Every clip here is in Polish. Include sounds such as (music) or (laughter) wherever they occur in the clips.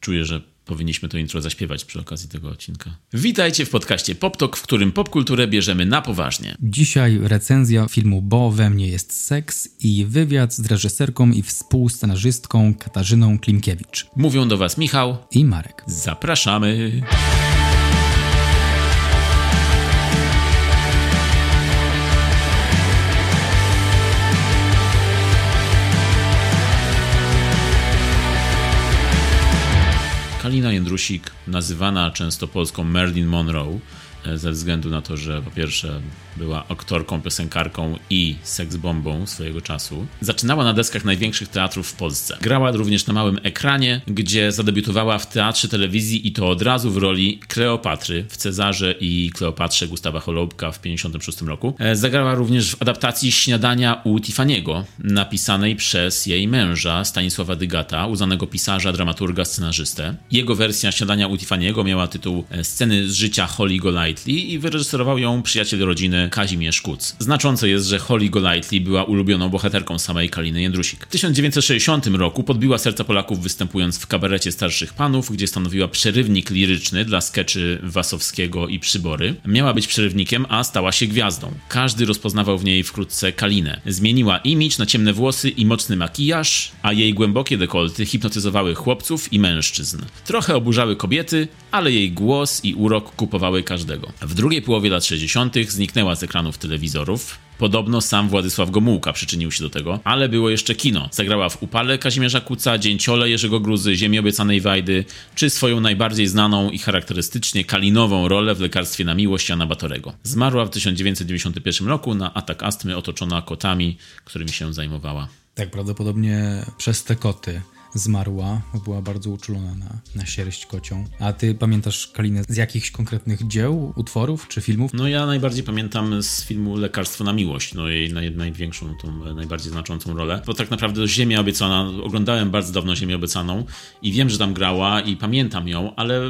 czuję, że powinniśmy to intro zaśpiewać przy okazji tego odcinka. Witajcie w podcaście PopTok, w którym popkulturę bierzemy na poważnie. Dzisiaj recenzja filmu Bo we mnie jest seks i wywiad z reżyserką i współscenarzystką Katarzyną Klimkiewicz. Mówią do Was Michał i Marek. Zapraszamy. Kalina Jędrusik, nazywana często polską Marilyn Monroe, ze względu na to, że po pierwsze była aktorką, piosenkarką i seksbombą swojego czasu. Zaczynała na deskach największych teatrów w Polsce. Grała również na małym ekranie, gdzie zadebiutowała w teatrze telewizji i to od razu w roli Kleopatry w Cezarze i Kleopatrze Gustawa Holubka w 1956 roku. E, zagrała również w adaptacji Śniadania u Tiffany'ego, napisanej przez jej męża Stanisława Dygata, uznanego pisarza, dramaturga, scenarzystę. Jego wersja Śniadania u Tiffany'ego miała tytuł e, Sceny z życia Holly Golightly i wyreżyserował ją przyjaciel rodziny Kazimierz Kuc. Znaczące jest, że Holly Golightly była ulubioną bohaterką samej Kaliny Jędrusik. W 1960 roku podbiła serca Polaków występując w kabarecie starszych panów, gdzie stanowiła przerywnik liryczny dla skeczy Wasowskiego i Przybory. Miała być przerywnikiem, a stała się gwiazdą. Każdy rozpoznawał w niej wkrótce Kalinę. Zmieniła imidż na ciemne włosy i mocny makijaż, a jej głębokie dekolty hipnotyzowały chłopców i mężczyzn. Trochę oburzały kobiety, ale jej głos i urok kupowały każdego. W drugiej połowie lat 60. zniknęła z ekranów telewizorów. Podobno sam Władysław Gomułka przyczynił się do tego, ale było jeszcze kino. Zagrała w Upale Kazimierza Kuca, Dzięciole Jerzego Gruzy, Ziemi Obiecanej Wajdy, czy swoją najbardziej znaną i charakterystycznie kalinową rolę w Lekarstwie na Miłość Jana Batorego. Zmarła w 1991 roku na atak astmy otoczona kotami, którymi się zajmowała. Tak, prawdopodobnie przez te koty zmarła, bo była bardzo uczulona na, na sierść kocią. A ty pamiętasz Kalinę z jakichś konkretnych dzieł, utworów czy filmów? No ja najbardziej pamiętam z filmu Lekarstwo na miłość, no jej naj, największą, tą najbardziej znaczącą rolę. Bo tak naprawdę Ziemia Obiecana, oglądałem bardzo dawno Ziemię Obiecaną i wiem, że tam grała i pamiętam ją, ale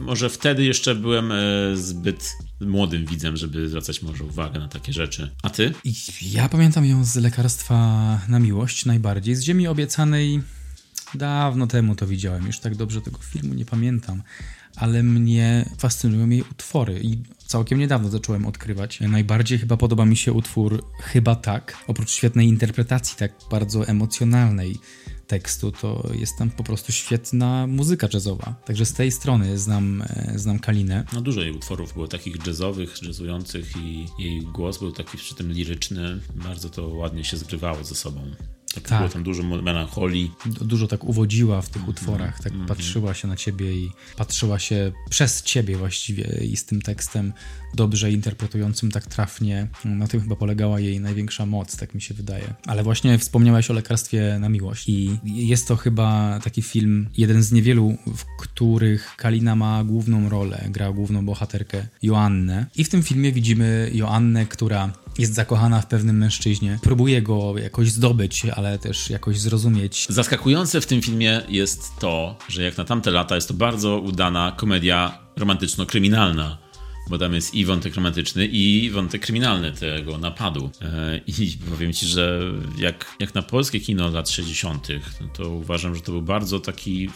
może wtedy jeszcze byłem e, zbyt młodym widzem, żeby zwracać może uwagę na takie rzeczy. A ty? Ja pamiętam ją z Lekarstwa na miłość najbardziej. Z Ziemi Obiecanej dawno temu to widziałem. Już tak dobrze tego filmu nie pamiętam. Ale mnie fascynują jej utwory i całkiem niedawno zacząłem odkrywać. Najbardziej chyba podoba mi się utwór Chyba tak. Oprócz świetnej interpretacji, tak bardzo emocjonalnej, tekstu, to jest tam po prostu świetna muzyka jazzowa. Także z tej strony znam, e, znam Kalinę. No dużo jej utworów było takich jazzowych, jazzujących i jej głos był taki przy tym liryczny. Bardzo to ładnie się zgrywało ze sobą. Tak, tak. Było tam dużo melancholii. Dużo tak uwodziła w tych mm, utworach, tak mm, patrzyła się na ciebie i patrzyła się przez ciebie właściwie i z tym tekstem dobrze interpretującym tak trafnie. Na tym chyba polegała jej największa moc, tak mi się wydaje. Ale właśnie wspomniałeś o lekarstwie na miłość i jest to chyba taki film, jeden z niewielu, w których Kalina ma główną rolę, gra główną bohaterkę Joannę. I w tym filmie widzimy Joannę, która jest zakochana w pewnym mężczyźnie, próbuje go jakoś zdobyć, ale też jakoś zrozumieć. Zaskakujące w tym filmie jest to, że jak na tamte lata jest to bardzo udana komedia romantyczno-kryminalna bo tam jest i wątek romantyczny, i wątek kryminalny tego napadu. E, I powiem ci, że jak, jak na polskie kino lat 60., no to uważam, że to był bardzo taki,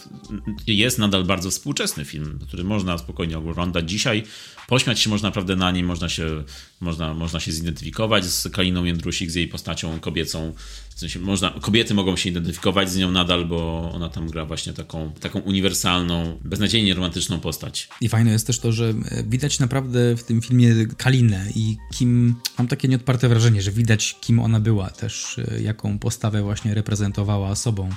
jest nadal bardzo współczesny film, który można spokojnie oglądać dzisiaj. Pośmiać się można naprawdę na nim, można się, można, można się zidentyfikować z Kaliną Jędrusik, z jej postacią kobiecą sensie można, kobiety mogą się identyfikować z nią nadal, bo ona tam gra właśnie taką, taką uniwersalną, beznadziejnie romantyczną postać. I fajne jest też to, że e, widać naprawdę w tym filmie Kalinę i kim, mam takie nieodparte wrażenie, że widać kim ona była też, e, jaką postawę właśnie reprezentowała sobą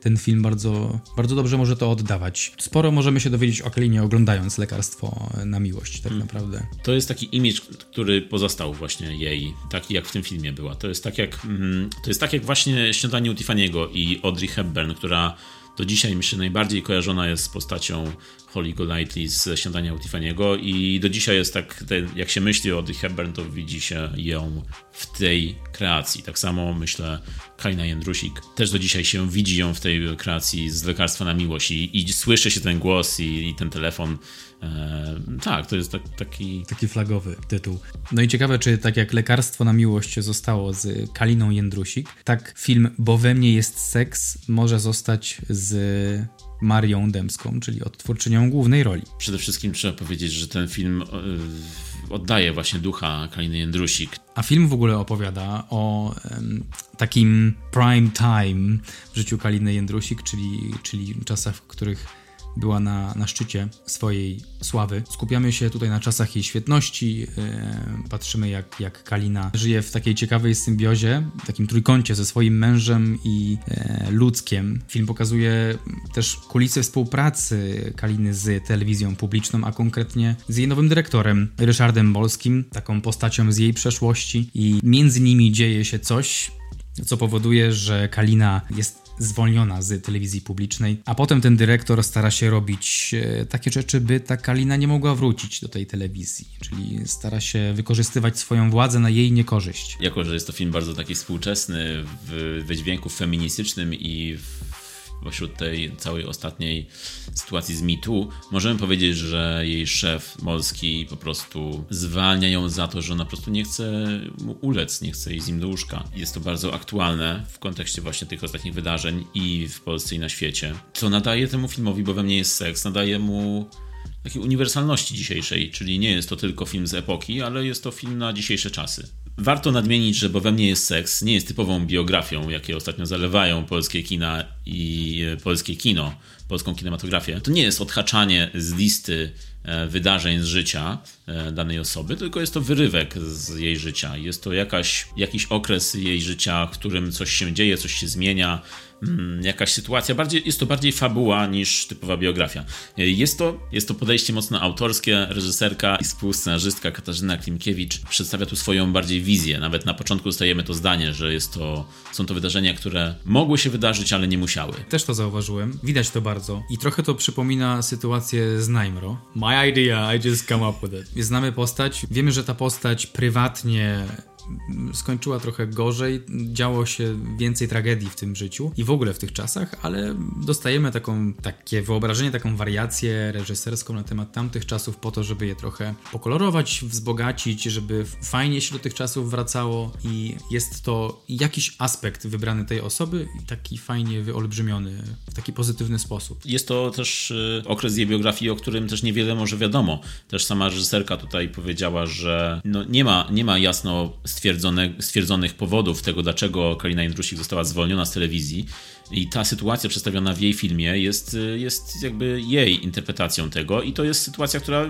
ten film bardzo, bardzo dobrze może to oddawać. Sporo możemy się dowiedzieć o Kalinie oglądając Lekarstwo na Miłość, tak hmm. naprawdę. To jest taki imidż, który pozostał właśnie jej, taki jak w tym filmie była. To jest tak jak, mm, to jest tak jak właśnie Śniadanie u Tiffany'ego i Audrey Hepburn, która do dzisiaj myślę najbardziej kojarzona jest z postacią Holly Golightly z Śniadania u Tiffany'ego i do dzisiaj jest tak, jak się myśli o Audrey Hepburn, to widzi się ją w tej kreacji. Tak samo myślę Kalina Jędrusik. Też do dzisiaj się widzi ją w tej kreacji z Lekarstwa na Miłość i, i słyszy się ten głos i, i ten telefon. E, tak, to jest tak, taki... Taki flagowy tytuł. No i ciekawe, czy tak jak Lekarstwo na Miłość zostało z Kaliną Jędrusik, tak film Bo we mnie jest seks może zostać z Marią Dębską, czyli odtwórczynią głównej roli. Przede wszystkim trzeba powiedzieć, że ten film e, oddaje właśnie ducha Kaliny Jędrusik. A film w ogóle opowiada o um, takim prime time w życiu Kaliny Jędrusik, czyli, czyli czasach, w których była na, na szczycie swojej sławy. Skupiamy się tutaj na czasach jej świetności, yy, patrzymy jak, jak Kalina żyje w takiej ciekawej symbiozie, takim trójkącie ze swoim mężem i yy, ludzkiem. Film pokazuje też kulisy współpracy Kaliny z telewizją publiczną, a konkretnie z jej nowym dyrektorem, Ryszardem Bolskim, taką postacią z jej przeszłości i między nimi dzieje się coś, co powoduje, że Kalina jest zwolniona z telewizji publicznej, a potem ten dyrektor stara się robić e, takie rzeczy, by ta Kalina nie mogła wrócić do tej telewizji, czyli stara się wykorzystywać swoją władzę na jej niekorzyść. Jako, że jest to film bardzo taki współczesny w wydźwięku feministycznym i w pośród tej całej ostatniej sytuacji z MeToo, możemy powiedzieć, że jej szef Molski po prostu zwalnia ją za to, że ona po prostu nie chce mu ulec, nie chce iść z nim do łóżka. Jest to bardzo aktualne w kontekście właśnie tych ostatnich wydarzeń i w Polsce i na świecie. Co nadaje temu filmowi, bo we mnie jest seks, nadaje mu takiej uniwersalności dzisiejszej, czyli nie jest to tylko film z epoki, ale jest to film na dzisiejsze czasy. Warto nadmienić, że Bo we mnie jest seks nie jest typową biografią, jakie ostatnio zalewają polskie kina i e, polskie kino, polską kinematografię. To nie jest odhaczanie z listy e, wydarzeń z życia danej osoby, tylko jest to wyrywek z jej życia. Jest to jakaś, jakiś okres jej życia, w którym coś się dzieje, coś się zmienia, Mm, jakaś sytuacja. Bardziej, jest to bardziej fabuła niż typowa biografia. Jest to, jest to podejście mocno autorskie. Reżyserka i współscenarzystka Katarzyna Klimkiewicz przedstawia tu swoją bardziej wizję. Nawet na początku dostajemy to zdanie, że jest to, są to wydarzenia, które mogły się wydarzyć, ale nie musiały. Też to zauważyłem. Widać to bardzo. I trochę to przypomina sytuację z Naimro. My idea, I just come up with it. Znamy postać. Wiemy, że ta postać prywatnie skończyła trochę gorzej, działo się więcej tragedii w tym życiu i w ogóle w tych czasach, ale dostajemy taką, takie wyobrażenie, taką wariację reżyserską na temat tamtych czasów po to, żeby je trochę pokolorować, wzbogacić, żeby fajnie się do tych czasów wracało i jest to jakiś aspekt wybrany tej osoby i taki fajnie wyolbrzymiony w taki pozytywny sposób. Jest to też y, okres jej biografii, o którym też niewiele może wiadomo. Też sama reżyserka tutaj powiedziała, że no nie, ma, nie ma jasno stwierdzone, stwierdzonych powodów tego, dlaczego Kalina Jędrusik została zwolniona z telewizji. I ta sytuacja przedstawiona w jej filmie jest, jest jakby jej interpretacją tego, i to jest sytuacja, która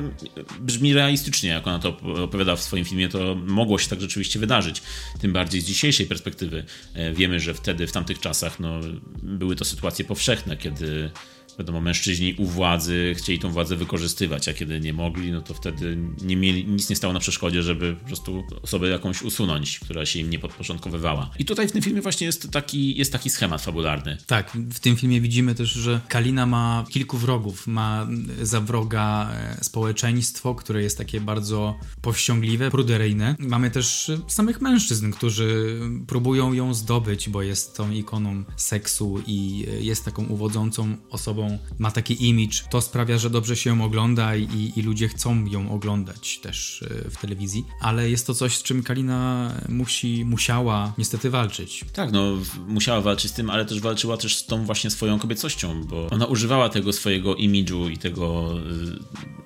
brzmi realistycznie, jak ona to opowiada w swoim filmie, to mogło się tak rzeczywiście wydarzyć. Tym bardziej z dzisiejszej perspektywy. E, wiemy, że wtedy, w tamtych czasach, no, były to sytuacje powszechne, kiedy wiadomo, mężczyźni u władzy chcieli tą władzę wykorzystywać, a kiedy nie mogli, no to wtedy nie mieli, nic nie stało na przeszkodzie, żeby po prostu osobę jakąś usunąć, która się im nie podporządkowywała. I tutaj w tym filmie właśnie jest taki, jest taki schemat fabularny. Tak, w tym filmie widzimy też, że Kalina ma kilku wrogów. Ma za wroga e, społeczeństwo, które jest takie bardzo powściągliwe, pruderyjne. Mamy też samych mężczyzn, którzy próbują ją zdobyć, bo jest tą ikoną seksu i jest taką uwodzącą osobą ma taki image, to sprawia, że dobrze się ją ogląda i, i ludzie chcą ją oglądać też e, w telewizji, ale jest to coś, z czym Kalina musi, musiała niestety walczyć. Tak, no musiała walczyć z tym, ale też walczyła też z tą właśnie swoją kobiecością, bo ona używała tego swojego imidżu i tego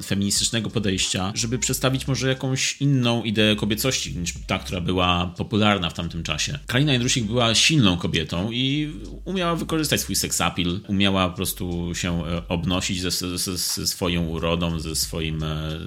y, feministycznego podejścia, żeby przedstawić może jakąś inną ideę kobiecości niż ta, która była popularna w tamtym czasie. Kalina Jędrusik była silną kobietą i umiała wykorzystać swój seksapil, umiała po prostu się e, obnosić ze, ze, ze swoją urodą, ze, swoim, e,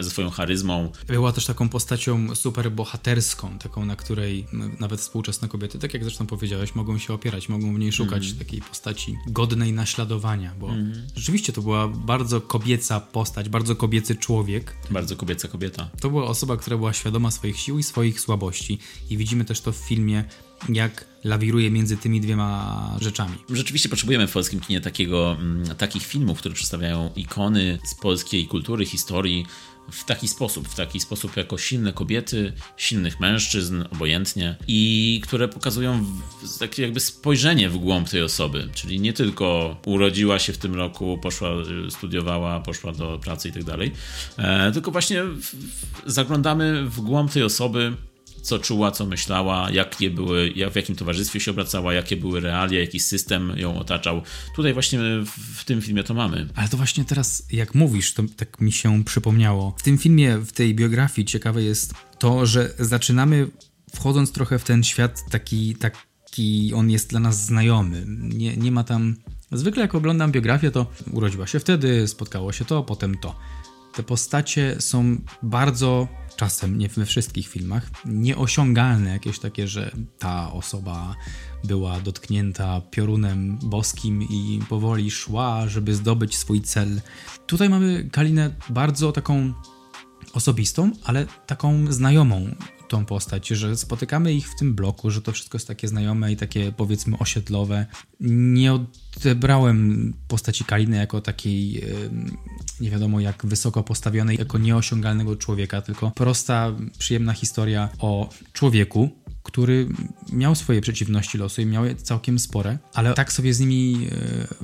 ze swoją charyzmą. Była też taką postacią super bohaterską, taką, na której nawet współczesne kobiety, tak jak zresztą powiedziałeś, mogą się opierać, mogą w niej szukać mm. takiej postaci godnej naśladowania, bo mm. rzeczywiście to była bardzo kobieca postać, bardzo kobiecy człowiek. Bardzo kobieca kobieta. To była osoba, która była świadoma swoich sił i swoich słabości i widzimy też to w filmie jak lawiruje między tymi dwiema rzeczami. Rzeczywiście potrzebujemy w polskim kinie takiego, mm, takich filmów, które przedstawiają ikony z polskiej kultury, historii w taki sposób, w taki sposób jako silne kobiety, silnych mężczyzn, obojętnie i które pokazują takie jakby spojrzenie w głąb tej osoby, czyli nie tylko urodziła się w tym roku, poszła, studiowała, poszła do pracy i tak dalej, e, tylko właśnie zaglądamy w głąb tej osoby, co czuła, co myślała, jakie były, jak, w jakim towarzystwie się obracała, jakie były realia, jaki system ją otaczał. Tutaj właśnie w, tym filmie to mamy. Ale to właśnie teraz, jak mówisz, to tak mi się przypomniało. W tym filmie, w tej biografii ciekawe jest to, że zaczynamy wchodząc trochę w ten świat taki, taki on jest dla nas znajomy. Nie, nie ma tam... Zwykle jak oglądam biografię, to urodziła się wtedy, spotkało się to, potem to. Te postacie są bardzo czasem, nie we wszystkich filmach, nieosiągalne, jakieś takie, że ta osoba była dotknięta piorunem boskim i powoli szła, żeby zdobyć swój cel. Tutaj mamy Kalinę bardzo taką osobistą, ale taką znajomą tą postać, że spotykamy ich w tym bloku, że to wszystko jest takie znajome i takie powiedzmy osiedlowe. Nie odebrałem postaci Kaliny jako takiej nie wiadomo jak wysoko postawionej, jako nieosiągalnego człowieka, tylko prosta, przyjemna historia o człowieku, który miał swoje przeciwności losu i miał je całkiem spore, ale tak sobie z nimi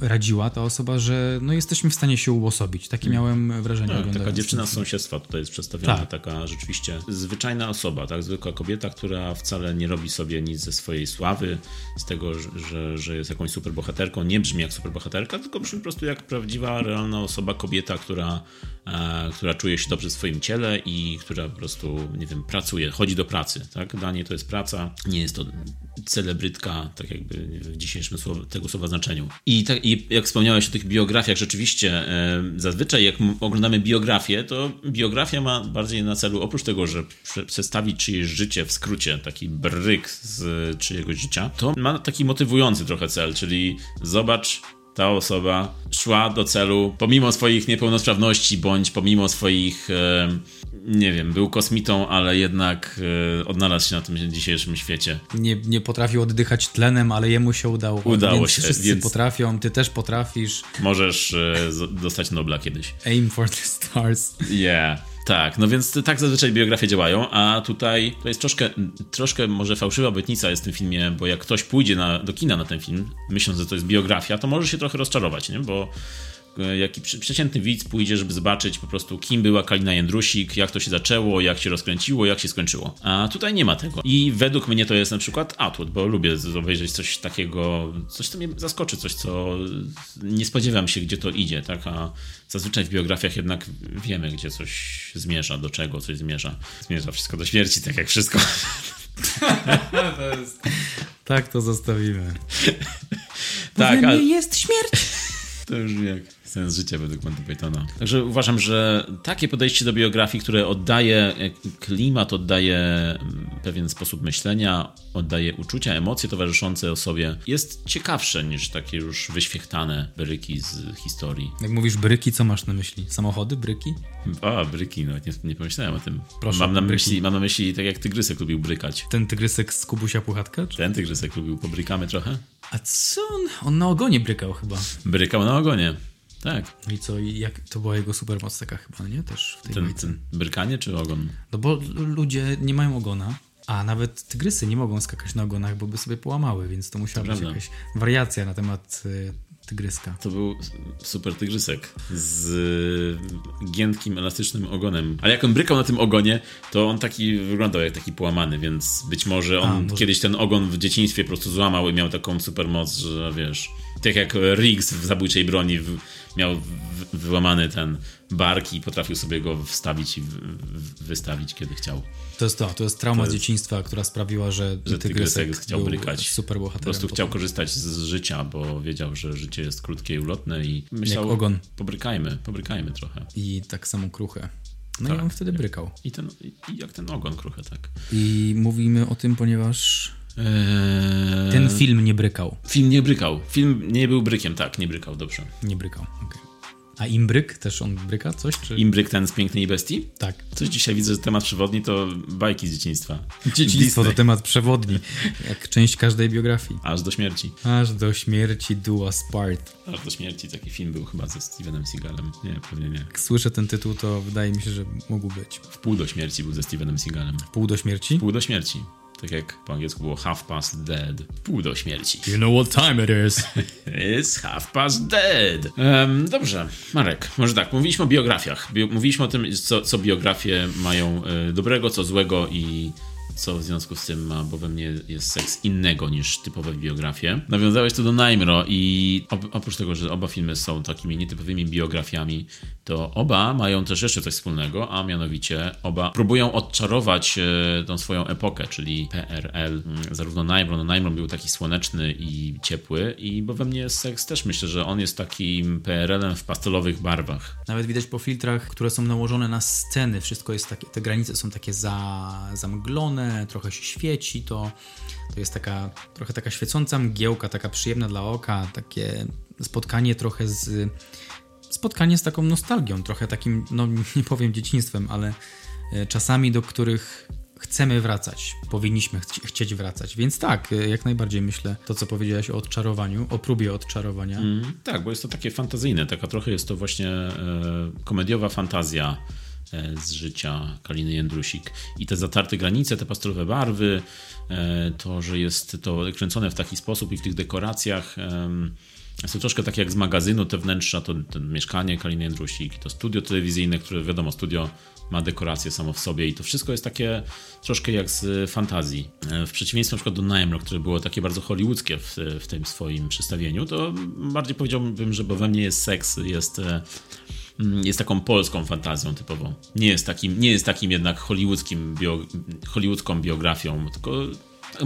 e, radziła ta osoba, że no jesteśmy w stanie się uosobić. Takie miałem wrażenie. No, taka dziewczyna z sąsiedztwa tutaj jest przedstawiona, tak. taka rzeczywiście zwyczajna osoba, tak, zwykła kobieta, która wcale nie robi sobie nic ze swojej sławy, z tego, że, że jest jakąś superbohaterką, nie brzmi jak superbohaterka, tylko brzmi po prostu jak prawdziwa, realna osoba, kobieta, która, e, która czuje się dobrze w swoim ciele i która po prostu, nie wiem, pracuje, chodzi do pracy, tak, dla niej to jest praca, praca, nie jest to celebrytka, tak jakby w dzisiejszym słowa, tego słowa znaczeniu. I, tak, I jak wspomniałeś o tych biografiach, rzeczywiście e, zazwyczaj jak oglądamy biografię, to biografia ma bardziej na celu, oprócz tego, że przedstawić czyjeś życie w skrócie, taki bryk z czyjegoś życia, to ma taki motywujący trochę cel, czyli zobacz, ta osoba szła do celu pomimo swoich niepełnosprawności bądź pomimo swoich e, nie wiem, był kosmitą, ale jednak e, odnalazł się na tym dzisiejszym świecie. Nie, nie potrafił oddychać tlenem, ale jemu się udało. Udało więc się. Wszyscy więc potrafią, ty też potrafisz. Możesz e, dostać Nobla kiedyś. Aim for the stars. Yeah. Tak, no więc tak zazwyczaj biografie działają, a tutaj to jest troszkę, troszkę może fałszywa obietnica jest w tym filmie, bo jak ktoś pójdzie na, do kina na ten film, myśląc, że to jest biografia, to może się trochę rozczarować, nie? bo jaki przeciętny widz pójdzie, żeby zobaczyć po prostu kim była Kalina Jędrusik, jak to się zaczęło, jak się rozkręciło, jak się skończyło. A tutaj nie ma tego. I według mnie to jest na przykład atut, bo lubię obejrzeć coś takiego, coś co mnie zaskoczy, coś co nie spodziewam się, gdzie to idzie, tak? A zazwyczaj w biografiach jednak wiemy, gdzie coś zmierza, do czego coś zmierza. Zmierza wszystko do śmierci, tak jak wszystko. (laughs) to jest... Tak to zostawimy. tak, ale... jest śmierć. (laughs) To już jak sens życia według Monty Pythona. Także uważam, że takie podejście do biografii, które oddaje klimat, oddaje mm, pewien sposób myślenia, oddaje uczucia, emocje towarzyszące osobie, jest ciekawsze niż takie już wyświechtane bryki z historii. Jak mówisz bryki, co masz na myśli? Samochody, bryki? A, bryki, nawet nie, nie pomyślałem o tym. Proszę, mam, na myśli, mam na myśli tak jak tygrysek lubił brykać. Ten tygrysek z Kubusia Puchatka? Czy? Ten tygrysek lubił, pobrykamy trochę. A co on? On na ogonie brykał chyba. Brykał na ogonie. Tak. No i co, jak to była jego supermoc taka chyba, nie? Też w tej ten, ten brykanie czy ogon? No bo ludzie nie mają ogona, a nawet tygrysy nie mogą skakać na ogonach, bo by sobie połamały, więc to musiała to być prawda. jakaś wariacja na temat y, tygryska. To był super tygrysek z giętkim, elastycznym ogonem. Ale jak on brykał na tym ogonie, to on taki wyglądał jak taki połamany, więc być może on A, może... kiedyś ten ogon w dzieciństwie po prostu złamał i miał taką super moc, że wiesz... Tak jak Riggs w Zabójczej Broni miał wyłamany ten bark i potrafił sobie go wstawić i wystawić, kiedy chciał. To jest to, to jest trauma to jest, dzieciństwa, która sprawiła, że, że Tygrysek chciał brykać. Super bohaterem. Po prostu chciał korzystać z życia, bo wiedział, że życie jest krótkie i ulotne i myślał, Jak ogon. pobrykajmy, pobrykajmy trochę. I tak samo kruche. No tak. i on wtedy brykał. I, ten, I jak ten ogon kruche, tak. I mówimy o tym, ponieważ Eee... Ten film nie brykał. Film nie brykał. Film nie był brykiem, tak, nie brykał, dobrze. Nie brykał. Okay. A Imbryk też on bryka coś? Czy... Imbryk ten z Pięknej Bestii? Tak. Coś dzisiaj widzę, że temat przewodni to bajki z dzieciństwa. (laughs) Dzieciństwo to temat przewodni, jak część każdej biografii. Aż do śmierci. Aż do śmierci Dua Spart. Aż do śmierci taki film był chyba ze Stevenem Seagalem. Nie, pewnie nie. Jak słyszę ten tytuł, to wydaje mi się, że mógł być. W pół do śmierci był ze Stevenem Seagalem. W pół do śmierci? W pół do śmierci. Tak jak po angielsku było half past dead. Pół do śmierci. You know what time it is. (laughs) It's half past dead. Um, dobrze, Marek, może tak, mówiliśmy o biografiach. Bio, mówiliśmy o tym, co, co biografie mają y, dobrego, co złego i co w związku z tym ma, bo we mnie jest seks innego niż typowe biografie. Nawiązałeś tu do Naimro i oprócz tego, że oba filmy są takimi nietypowymi biografiami, to oba mają też jeszcze coś wspólnego, a mianowicie oba próbują odczarować e, tą swoją epokę, czyli PRL. Zarówno Naimro, no Naimro był taki słoneczny i ciepły i bo we mnie seks też myślę, że on jest takim PRL-em w pastelowych barwach. Nawet widać po filtrach, które są nałożone na sceny, wszystko jest takie, te granice są takie za, zamglone, trochę się świeci, to, to jest taka trochę taka świecąca mgiełka, taka przyjemna dla oka, takie spotkanie trochę z spotkanie z taką nostalgią, trochę takim, no (laughs) nie powiem dzieciństwem, ale e, czasami do których chcemy wracać, powinniśmy chci chcieć wracać. Więc tak, e, jak najbardziej myślę to, co powiedziałeś o odczarowaniu, o próbie odczarowania. Mm, tak, bo jest to takie fantazyjne, taka trochę jest to właśnie e, komediowa fantazja z życia Kaliny Jędrusik. I te zatarte granice, te pastelowe barwy, e, to, że jest to kręcone w taki sposób i w tych dekoracjach. E, to troszkę tak jak z magazynu, te wnętrza, to, to mieszkanie Kaliny Jędrusik, to studio telewizyjne, które wiadomo, studio ma dekorację samo w sobie i to wszystko jest takie troszkę jak z fantazji. E, w przeciwieństwie przykład do Nightmare, które było takie bardzo hollywoodzkie w, w tym swoim przedstawieniu, to bardziej powiedziałbym, że bo we mnie jest seks, jest e, jest taką polską fantazją typową. Nie jest takim, nie jest takim jednak hollywoodzkim bio, hollywoodzką biografią, tylko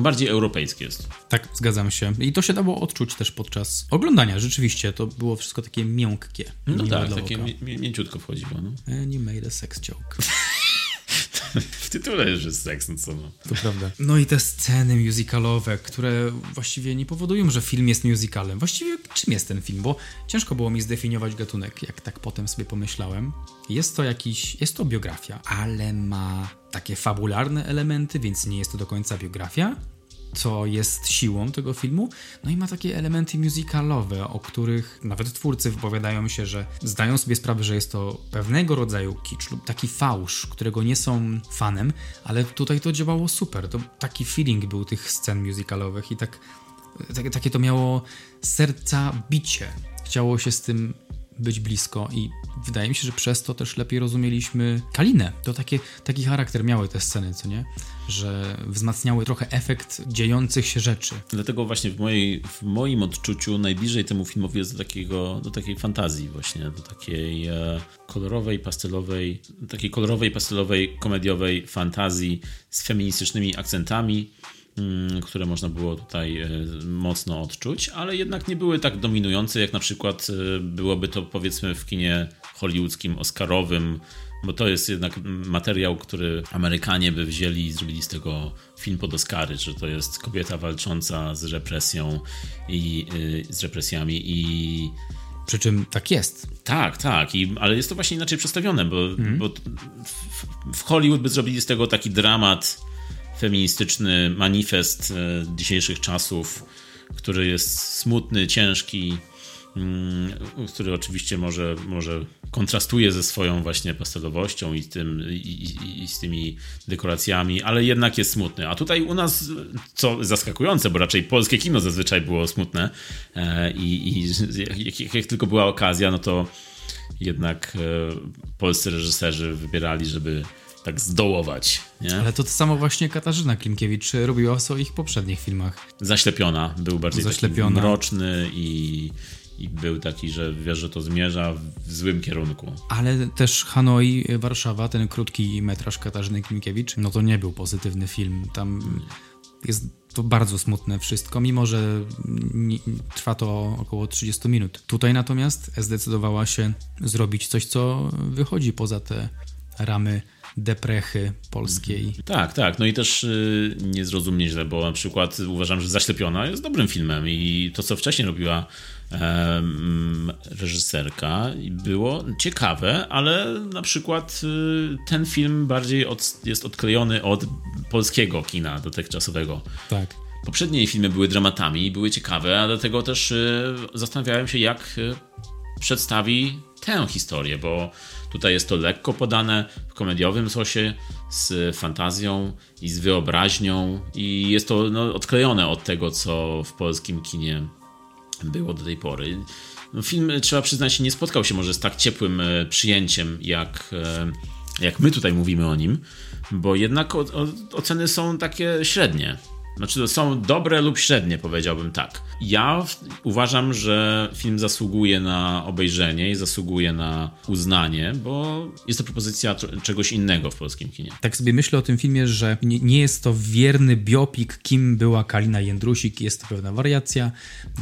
bardziej europejskie jest. Tak, zgadzam się. I to się dało odczuć też podczas oglądania. Rzeczywiście, to było wszystko takie miękkie. No tak, takie mięciutko wchodziło. No. And you made a sex joke. (laughs) w tytule już jest seks, no co no. To prawda. No i te sceny musicalowe, które właściwie nie powodują, że film jest musicalem. Właściwie czym jest ten film? Bo ciężko było mi zdefiniować gatunek, jak tak potem sobie pomyślałem. Jest to jakiś, jest to biografia, ale ma takie fabularne elementy, więc nie jest to do końca biografia co jest siłą tego filmu. No i ma takie elementy musicalowe, o których nawet twórcy wypowiadają się, że zdają sobie sprawę, że jest to pewnego rodzaju kicz lub taki fałsz, którego nie są fanem, ale tutaj to działało super. To taki feeling był tych scen musicalowych i tak, tak takie to miało serca bicie. Chciało się z tym być blisko i wydaje mi się, że przez to też lepiej rozumieliśmy Kalinę. To takie, taki charakter miały te sceny, co nie? Że wzmacniały trochę efekt dziejących się rzeczy. Dlatego właśnie w, mojej, w moim odczuciu najbliżej temu filmowi jest do, takiego, do takiej fantazji właśnie, do takiej e, kolorowej, pastelowej, takiej kolorowej, pastelowej, komediowej fantazji z feministycznymi akcentami Mm, które można było tutaj e, mocno odczuć, ale jednak nie były tak dominujące, jak na przykład e, byłoby to powiedzmy w kinie hollywoodzkim, oscarowym, bo to jest jednak materiał, który Amerykanie by wzięli i zrobili z tego film pod Oscary, że to jest kobieta walcząca z represją i e, z represjami i przy czym tak jest. Tak, tak, I, ale jest to właśnie inaczej przedstawione, bo, mm. bo w, w Hollywood by zrobili z tego taki dramat feministyczny manifest e, dzisiejszych czasów, który jest smutny, ciężki, który oczywiście może, może kontrastuje ze swoją właśnie pastelowością i z, tym, i, i, z tymi dekoracjami, ale jednak jest smutny. A tutaj u nas, co zaskakujące, bo raczej polskie kino zazwyczaj było smutne e, i, i jak, jak, tylko była okazja, no to jednak e, polscy reżyserzy wybierali, żeby tak zdołować. Nie? Ale to to samo właśnie Katarzyna Klimkiewicz robiła w swoich poprzednich filmach. Zaślepiona. Był bardziej Zaślepiona. mroczny i, i był taki, że wiesz, że to zmierza w złym kierunku. Ale też Hanoi, Warszawa, ten krótki metraż Katarzyny Klimkiewicz, no to nie był pozytywny film. Tam jest to bardzo smutne wszystko, mimo że trwa to około 30 minut. Tutaj natomiast zdecydowała się zrobić coś, co wychodzi poza te ramy deprechy polskiej. Tak, tak. No i też yy, nie bo na przykład uważam, że Zaślepiona jest dobrym filmem i to, co wcześniej robiła reżyserka było ciekawe, ale na przykład y, ten film bardziej od, jest odklejony od polskiego kina dotychczasowego. Tak. Poprzednie filmy były dramatami, były ciekawe, a dlatego też y, zastanawiałem się, jak y, przedstawi tę historię, bo Tutaj jest to lekko podane w komediowym sosie z fantazją i z wyobraźnią i jest to no, odklejone od tego, co w polskim kinie było do tej pory. No, film, trzeba przyznać, nie spotkał się może z tak ciepłym e, przyjęciem jak e, jak my tutaj mówimy o nim, bo jednak oceny są takie średnie. Znaczy, są dobre lub średnie, powiedziałbym tak. Ja uważam, że film zasługuje na obejrzenie i zasługuje na uznanie, bo jest to propozycja czegoś innego w polskim kinie. Tak sobie myślę o tym filmie, że nie, nie jest to wierny biopik, kim była Kalina Jędrusik. Jest to pewna wariacja.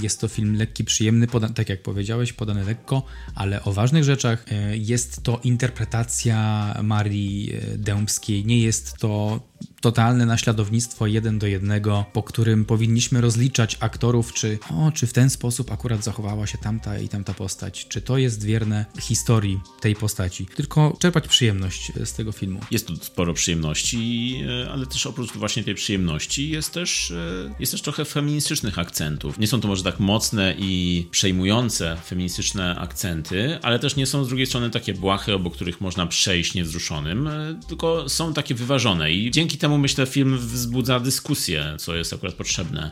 Jest to film lekki, przyjemny, tak jak powiedziałeś, podany lekko, ale o ważnych rzeczach. E, jest to interpretacja Marii e, Dębskiej. Nie jest to totalne naśladownictwo jeden do jednego, po którym powinniśmy rozliczać aktorów, czy o, czy w ten sposób akurat zachowała się tamta i tamta postać, czy to jest wierne historii tej postaci, tylko czerpać przyjemność z tego filmu. Jest tu sporo przyjemności, e, ale też oprócz właśnie tej przyjemności jest też, e, jest też trochę feministycznych akcentów. Nie są to może tak mocne i przejmujące feministyczne akcenty, ale też nie są z drugiej strony takie błahe, obok których można przejść niewzruszonym, e, tylko są takie wyważone i dzięki temu myślę film wzbudza dyskusję, co jest akurat potrzebne,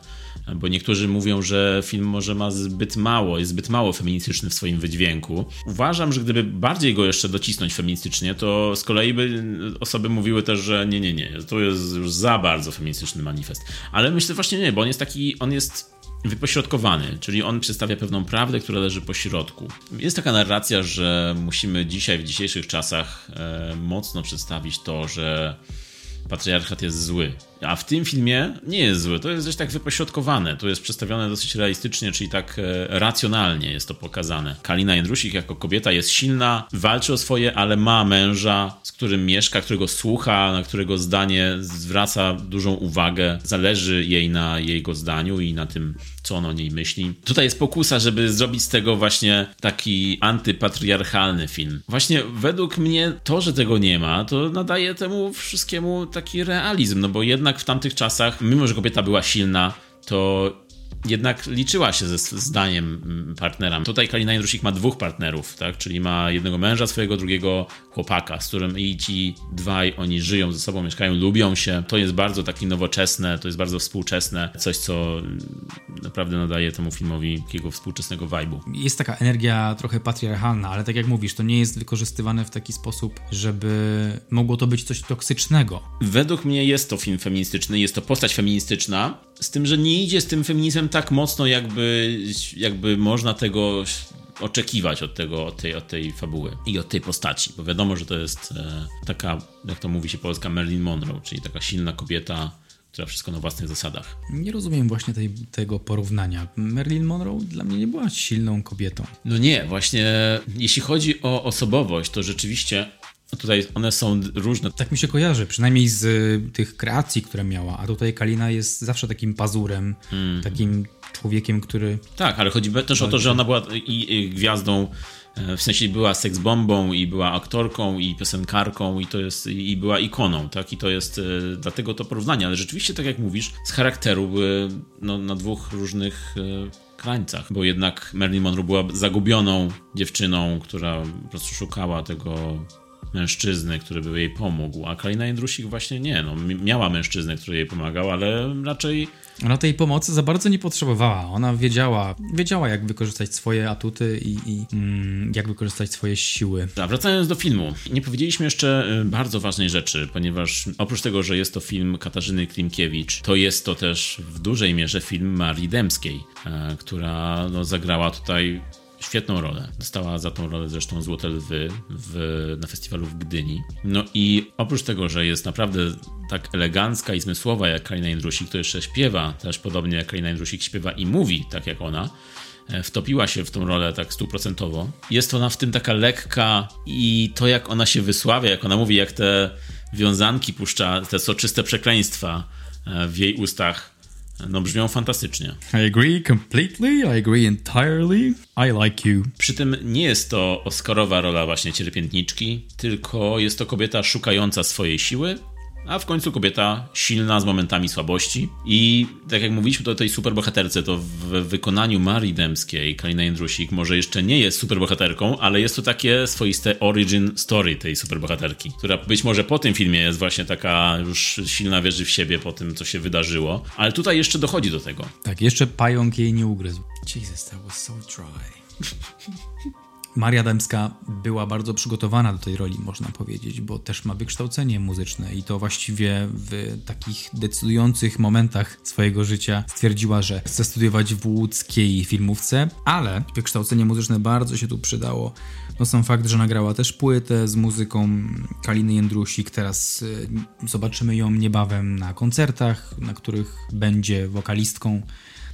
bo niektórzy mówią, że film może ma zbyt mało, jest zbyt mało feministyczny w swoim wydźwięku. Uważam, że gdyby bardziej go jeszcze docisnąć feministycznie, to z kolei by osoby mówiły też, że nie, nie, nie, to jest już za bardzo feministyczny manifest. Ale myślę właśnie nie, bo on jest taki, on jest wypośrodkowany, czyli on przedstawia pewną prawdę, która leży po środku. Jest taka narracja, że musimy dzisiaj, w dzisiejszych czasach, e, mocno przedstawić to, że patriarchat jest zły. A w tym filmie nie jest zły, to jest dość tak wypośrodkowane, to jest przedstawione dosyć realistycznie, czyli tak e, racjonalnie jest to pokazane. Kalina Jędrusik jako kobieta jest silna, walczy o swoje, ale ma męża, z którym mieszka, którego słucha, na którego zdanie zwraca dużą uwagę, zależy jej na jego zdaniu i na tym, co on o niej myśli. Tutaj jest pokusa, żeby zrobić z tego właśnie taki antypatriarchalny film. Właśnie według mnie to, że tego nie ma, to nadaje temu wszystkiemu taki realizm, no bo jednak w tamtych czasach, mimo że kobieta była silna, to jednak liczyła się ze zdaniem mm, partnera. Tutaj Kalina Jędrusik ma dwóch partnerów, tak? czyli ma jednego męża swojego, drugiego chłopaka, z którym i ci dwaj, oni żyją ze sobą, mieszkają, lubią się. To jest bardzo takie nowoczesne, to jest bardzo współczesne, coś, co mm, naprawdę nadaje temu filmowi takiego współczesnego vibe'u. Jest taka energia trochę patriarchalna, ale tak jak mówisz, to nie jest wykorzystywane w taki sposób, żeby mogło to być coś toksycznego. Według mnie jest to film feministyczny, jest to postać feministyczna, z tym, że nie idzie z tym feminizmem tak mocno, jakby, jakby można tego oczekiwać od, tego, od, tej, od tej fabuły i od tej postaci, bo wiadomo, że to jest e, taka, jak to mówi się polska, Marilyn Monroe, czyli taka silna kobieta, która wszystko na własnych zasadach. Nie rozumiem właśnie tej, tego porównania. Marilyn Monroe dla mnie nie była silną kobietą. No nie, właśnie jeśli chodzi o osobowość, to rzeczywiście tutaj one są różne. Tak mi się kojarzy, przynajmniej z y, tych kreacji, które miała. A tutaj Kalina jest zawsze takim pazurem, mm. takim człowiekiem, który. Tak, ale chodzi też o to, że ona była i, i gwiazdą. E, w sensie była seksbombą i była aktorką i piosenkarką i to jest i była ikoną, tak? I to jest e, dlatego to porównanie, ale rzeczywiście tak jak mówisz, z charakteru były no, na dwóch różnych e, krańcach, bo jednak Marilyn Monroe była zagubioną dziewczyną, która po prostu szukała tego mężczyzny, który by jej pomógł, a Kalina Jędrusik właśnie nie, no, miała mężczyznę, który jej pomagał, ale raczej... Ona tej pomocy za bardzo nie potrzebowała. Ona wiedziała, wiedziała jak wykorzystać swoje atuty i, i mm, jak wykorzystać swoje siły. A wracając do filmu, nie powiedzieliśmy jeszcze y, bardzo ważnej rzeczy, ponieważ oprócz tego, że jest to film Katarzyny Klimkiewicz, to jest to też w dużej mierze film Marii Dębskiej, e, która no, zagrała tutaj świetną rolę. Dostała za tą rolę zresztą Złote Lwy w, na festiwalu w Gdyni. No i oprócz tego, że jest naprawdę tak elegancka i zmysłowa jak Kalina Jędrusik, to jeszcze śpiewa też podobnie jak Kalina Jędrusik śpiewa i mówi tak jak ona, e, wtopiła się w tą rolę tak stuprocentowo. Jest ona w tym taka lekka i to jak ona się wysławia, jak ona mówi, jak te wiązanki puszcza, te soczyste przekleństwa e, w jej ustach no brzmią fantastycznie. I agree completely, I agree entirely. I like you. Przy tym nie jest to Oscarowa rola właśnie cierpiętniczki, tylko jest to kobieta szukająca swojej siły, a w końcu kobieta silna z momentami słabości. I tak jak mówiliśmy o tej superbohaterce, to w wykonaniu Marii Dębskiej, Kalina Jędrusik może jeszcze nie jest superbohaterką, ale jest to takie swoiste origin story tej superbohaterki, która być może po tym filmie jest właśnie taka już silna, wierzy w siebie po tym, co się wydarzyło, ale tutaj jeszcze dochodzi do tego. Tak, jeszcze pająk jej nie ugryzł. Jesus, that was so dry. (laughs) Maria Dębska była bardzo przygotowana do tej roli, można powiedzieć, bo też ma wykształcenie muzyczne i to właściwie w takich decydujących momentach swojego życia stwierdziła, że chce studiować w łódzkiej filmówce, ale wykształcenie muzyczne bardzo się tu przydało. No sam fakt, że nagrała też płytę z muzyką Kaliny Jędrusik, teraz y, zobaczymy ją niebawem na koncertach, na których będzie wokalistką.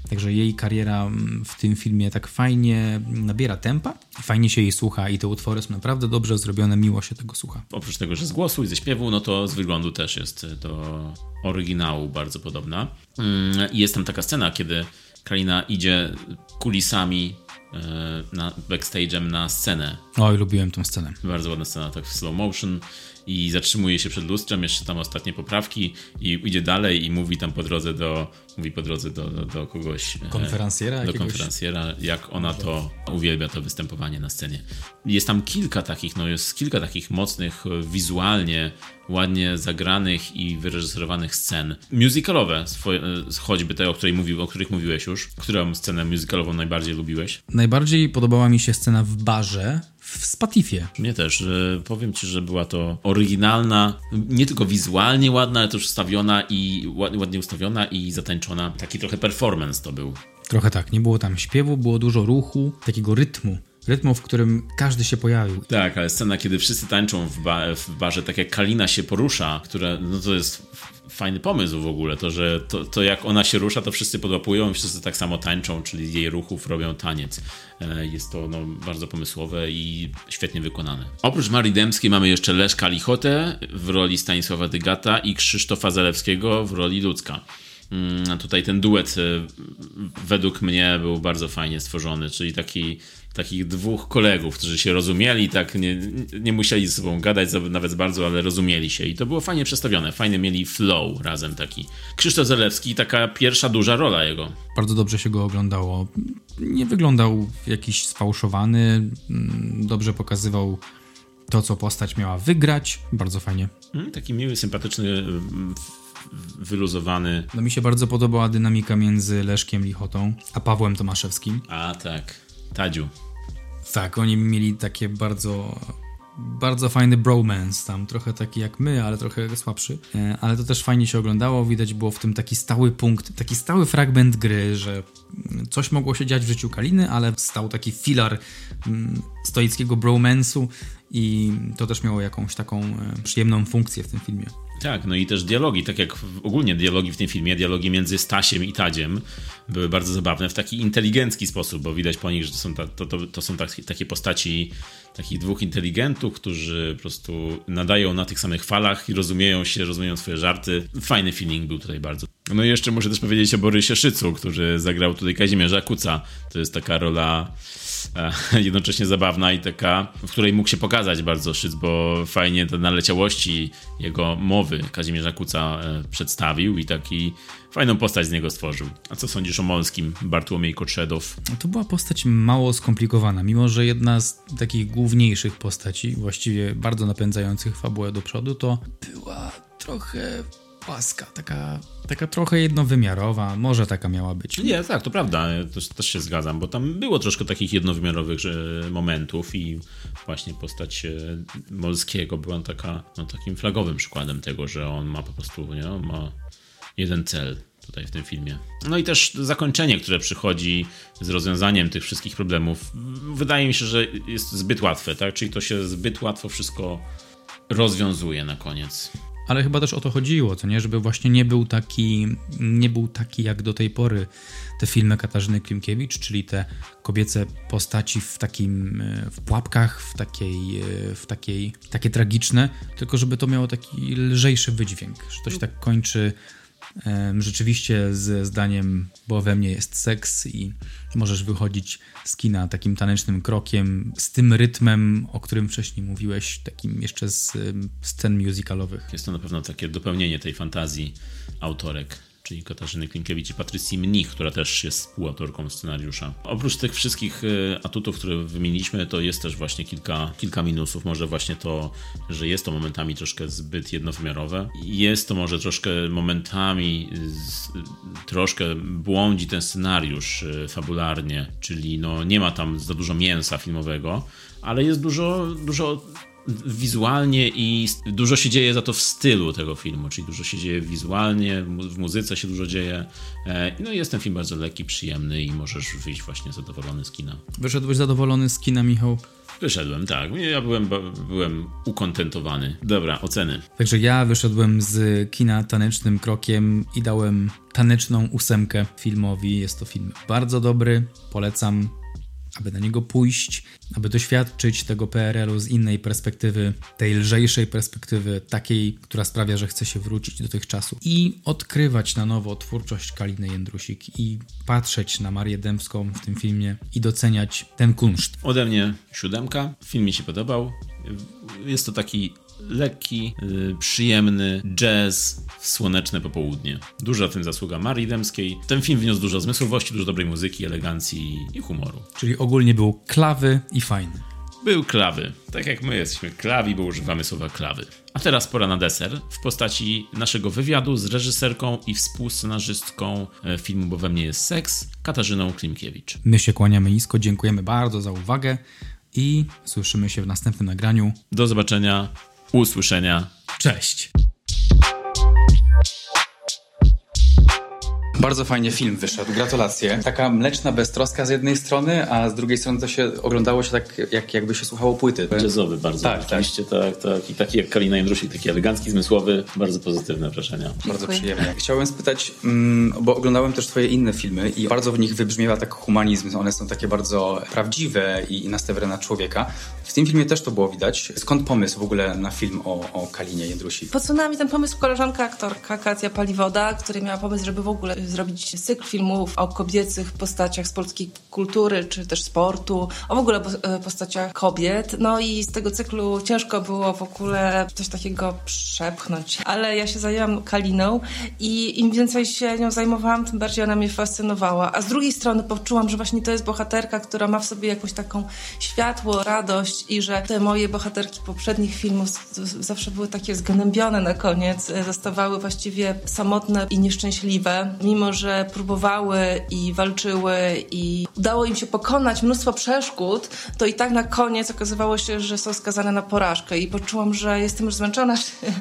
Także jej kariera mm, w tym filmie tak fajnie nabiera tempa, fajnie się jej słucha i te utwory są naprawdę dobrze zrobione, miło się tego słucha. Oprócz tego, że z głosu i ze śpiewu, no to z wyglądu też jest do oryginału bardzo podobna. Mm, jest tam taka scena, kiedy Kalina idzie kulisami e, na backstage'em na scenę. Oj, lubiłem tą scenę. Bardzo ładna scena, tak w slow motion i zatrzymuje się przed lustrzem, jeszcze tam ostatnie poprawki i idzie dalej i mówi tam po drodze do, mówi po drodze do, do, do kogoś. E, konferencjera? Do jakiegoś? konferencjera, jak ona to uwielbia, to występowanie na scenie. Jest tam kilka takich, no jest kilka takich mocnych, e, wizualnie, ładnie zagranych i wyreżyserowanych scen. Musicalowe, swoje, e, choćby te, o, której mówił, o których mówiłeś już. Którą scenę musicalową najbardziej lubiłeś? Najbardziej podobała mi się scena w barze, w Spatifie. Mnie też. Powiem ci, że była to oryginalna, nie tylko wizualnie ładna, ale też ustawiona i ładnie ustawiona i zatańczona. Taki trochę performance to był. Trochę tak, nie było tam śpiewu, było dużo ruchu, takiego rytmu rytmu, w którym każdy się pojawił. Tak, ale scena, kiedy wszyscy tańczą w, ba w barze, tak jak Kalina się porusza, które, no to jest fajny pomysł w ogóle, to, że to, to jak ona się rusza, to wszyscy podłapują i wszyscy tak samo tańczą, czyli jej ruchów robią taniec. E, jest to no, bardzo pomysłowe i świetnie wykonane. Oprócz Marii Dębskiej mamy jeszcze Leszka Lichotę w roli Stanisława Dygata i Krzysztofa Zalewskiego w roli Ludzka. Mm, tutaj ten duet e, według mnie był bardzo fajnie stworzony, czyli taki takich dwóch kolegów, którzy się rozumieli, tak nie, nie musieli ze sobą gadać nawet bardzo, ale rozumieli się i to było fajnie przedstawione, fajnie mieli flow razem taki. Krzysztof Zelewski, taka pierwsza duża rola jego. Bardzo dobrze się go oglądało. Nie wyglądał jakiś sfałszowany, mm, dobrze pokazywał to, co postać miała wygrać, bardzo fajnie. Mm, taki miły, sympatyczny mm, wyluzowany. No mi się bardzo podobała dynamika między Leszkiem Lichotą a Pawłem Tomaszewskim. A tak, Tadziu. Tak, oni mieli takie bardzo bardzo fajny bromance tam, trochę taki jak my, ale trochę słabszy. E, ale to też fajnie się oglądało, widać było w tym taki stały punkt, taki stały fragment gry, że coś mogło się dziać w życiu Kaliny, ale stał taki filar mm, stoickiego bromance'u i to też miało jakąś taką e, przyjemną funkcję w tym filmie. Tak, no i też dialogi, tak jak ogólnie dialogi w tym filmie, dialogi między Stasiem i Tadziem były bardzo zabawne w taki inteligencki sposób, bo widać po nich, że to są, ta, to, to, to są tak, takie postaci takich dwóch inteligentów, którzy po prostu nadają na tych samych falach i rozumieją się, rozumieją swoje żarty. Fajny feeling był tutaj bardzo. No i jeszcze muszę też powiedzieć o Borysie Szycu, który zagrał tutaj Kazimierza Kuca. To jest taka rola e, (laughs) jednocześnie zabawna i taka, w której mógł się pokazać bardzo Szyc, bo fajnie te naleciałości jego mowy Kazimierza Kuca e, przedstawił i taki fajną postać z niego stworzył. A co sądzisz o Molskim, Bartłomiej Kotrzedow? To była postać mało skomplikowana, mimo że jedna z takich główniejszych postaci, właściwie bardzo napędzających fabułę do przodu, to była trochę płaska, taka, taka trochę jednowymiarowa, może taka miała być. Nie, tak, to prawda, też, też się zgadzam, bo tam było troszkę takich jednowymiarowych momentów i właśnie postać e, Molskiego była taka, no, takim flagowym przykładem tego, że on ma po prostu, nie, on ma jeden cel tutaj w tym filmie. No i też zakończenie, które przychodzi z rozwiązaniem tych wszystkich problemów, wydaje mi się, że jest zbyt łatwe, tak? Czyli to się zbyt łatwo wszystko rozwiązuje na koniec. Ale chyba też o to chodziło, co nie? Żeby właśnie nie był taki, nie był taki jak do tej pory te filmy Katarzyny Klimkiewicz, czyli te kobiece postaci w takim, w pułapkach, w takiej, w takiej, takie tragiczne, tylko żeby to miało taki lżejszy wydźwięk, że to się tak kończy rzeczywiście ze zdaniem, bo we mnie jest seks i możesz wychodzić z kina takim tanecznym krokiem, z tym rytmem, o którym wcześniej mówiłeś, takim jeszcze z scen musicalowych. Jest to na pewno takie dopełnienie tej fantazji autorek czyli Katarzyny Klinkiewicz i Patrycji Mnich, która też jest współautorką scenariusza. Oprócz tych wszystkich e, atutów, które wymieniliśmy, to jest też właśnie kilka, kilka minusów. Może właśnie to, że jest to momentami troszkę zbyt jednowymiarowe. Jest to może troszkę momentami, z, troszkę błądzi ten scenariusz e, fabularnie, czyli no nie ma tam za dużo mięsa filmowego, ale jest dużo, dużo wizualnie i dużo się dzieje za to w stylu tego filmu, czyli dużo się dzieje wizualnie, w muzyce się dużo dzieje. E, no jest ten film bardzo lekki, przyjemny i możesz wyjść właśnie zadowolony z kina. Wyszedłeś zadowolony z kina, Michał? Wyszedłem, tak. Ja byłem, byłem ukontentowany. Dobra, oceny. Także ja wyszedłem z kina tanecznym krokiem i dałem taneczną ósemkę filmowi. Jest to film bardzo dobry, polecam aby na niego pójść, aby doświadczyć tego PRL-u z innej perspektywy, tej lżejszej perspektywy, takiej, która sprawia, że chce się wrócić do tych czasów i odkrywać na nowo twórczość Kaliny Jędrusik i patrzeć na Marię Dębską w tym filmie i doceniać ten kunszt. Ode mnie siódemka, film mi się podobał. Jest to taki lekki, yy, przyjemny jazz w słoneczne popołudnie. Duża w tym zasługa Marii Demskiej. Ten film wniósł dużo zmysłowości, dużo dobrej muzyki, elegancji i humoru. Czyli ogólnie był klawy i fajny. Był klawy. Tak jak my jesteśmy klawi, bo używamy słowa klawy. A teraz pora na deser w postaci naszego wywiadu z reżyserką i współscenarzystką e, filmu Bo we mnie jest seks, Katarzyną Klimkiewicz. My się kłaniamy nisko, dziękujemy bardzo za uwagę i słyszymy się w następnym nagraniu. Do zobaczenia usłyszenia. Cześć. Bardzo fajnie film wyszedł, gratulacje. Taka mleczna beztroska z jednej strony, a z drugiej strony to się oglądało się tak, jak, jakby się słuchało płyty. Jazzowy bardzo. Tak, tak. Oczywiście tak. tak, I taki jak Kalina Jędrusik, taki elegancki, zmysłowy, bardzo pozytywne wrażenia. Bardzo przyjemnie. Chciałem spytać, mm, bo oglądałem też twoje inne filmy i bardzo w nich wybrzmiewa tak humanizm. One są takie bardzo prawdziwe i nastawione na człowieka. W tym filmie też to było widać. Skąd pomysł w ogóle na film o, o Kalinie Jędrusik? Podsunęła mi ten pomysł koleżanka aktorka Katia Paliwoda, która miała pomysł, żeby w ogóle zrobić cykl filmów o kobiecych postaciach z polskiej kultury, czy też sportu, o w ogóle e, postaciach kobiet. No i z tego cyklu ciężko było w ogóle coś takiego przepchnąć. Ale ja się zajęłam Kaliną i im więcej się nią zajmowałam, tym bardziej ona mnie fascynowała. A z drugiej strony poczułam, że właśnie to jest bohaterka, która ma w sobie jakąś taką światło, radość i że te moje bohaterki poprzednich filmów zawsze były takie zgnębione na koniec, e, zostawały właściwie samotne i nieszczęśliwe, mimo że próbowały i walczyły i udało im się pokonać mnóstwo przeszkód, to i tak na koniec okazywało się, że są skazane na porażkę i poczułam, że jestem już zmęczona.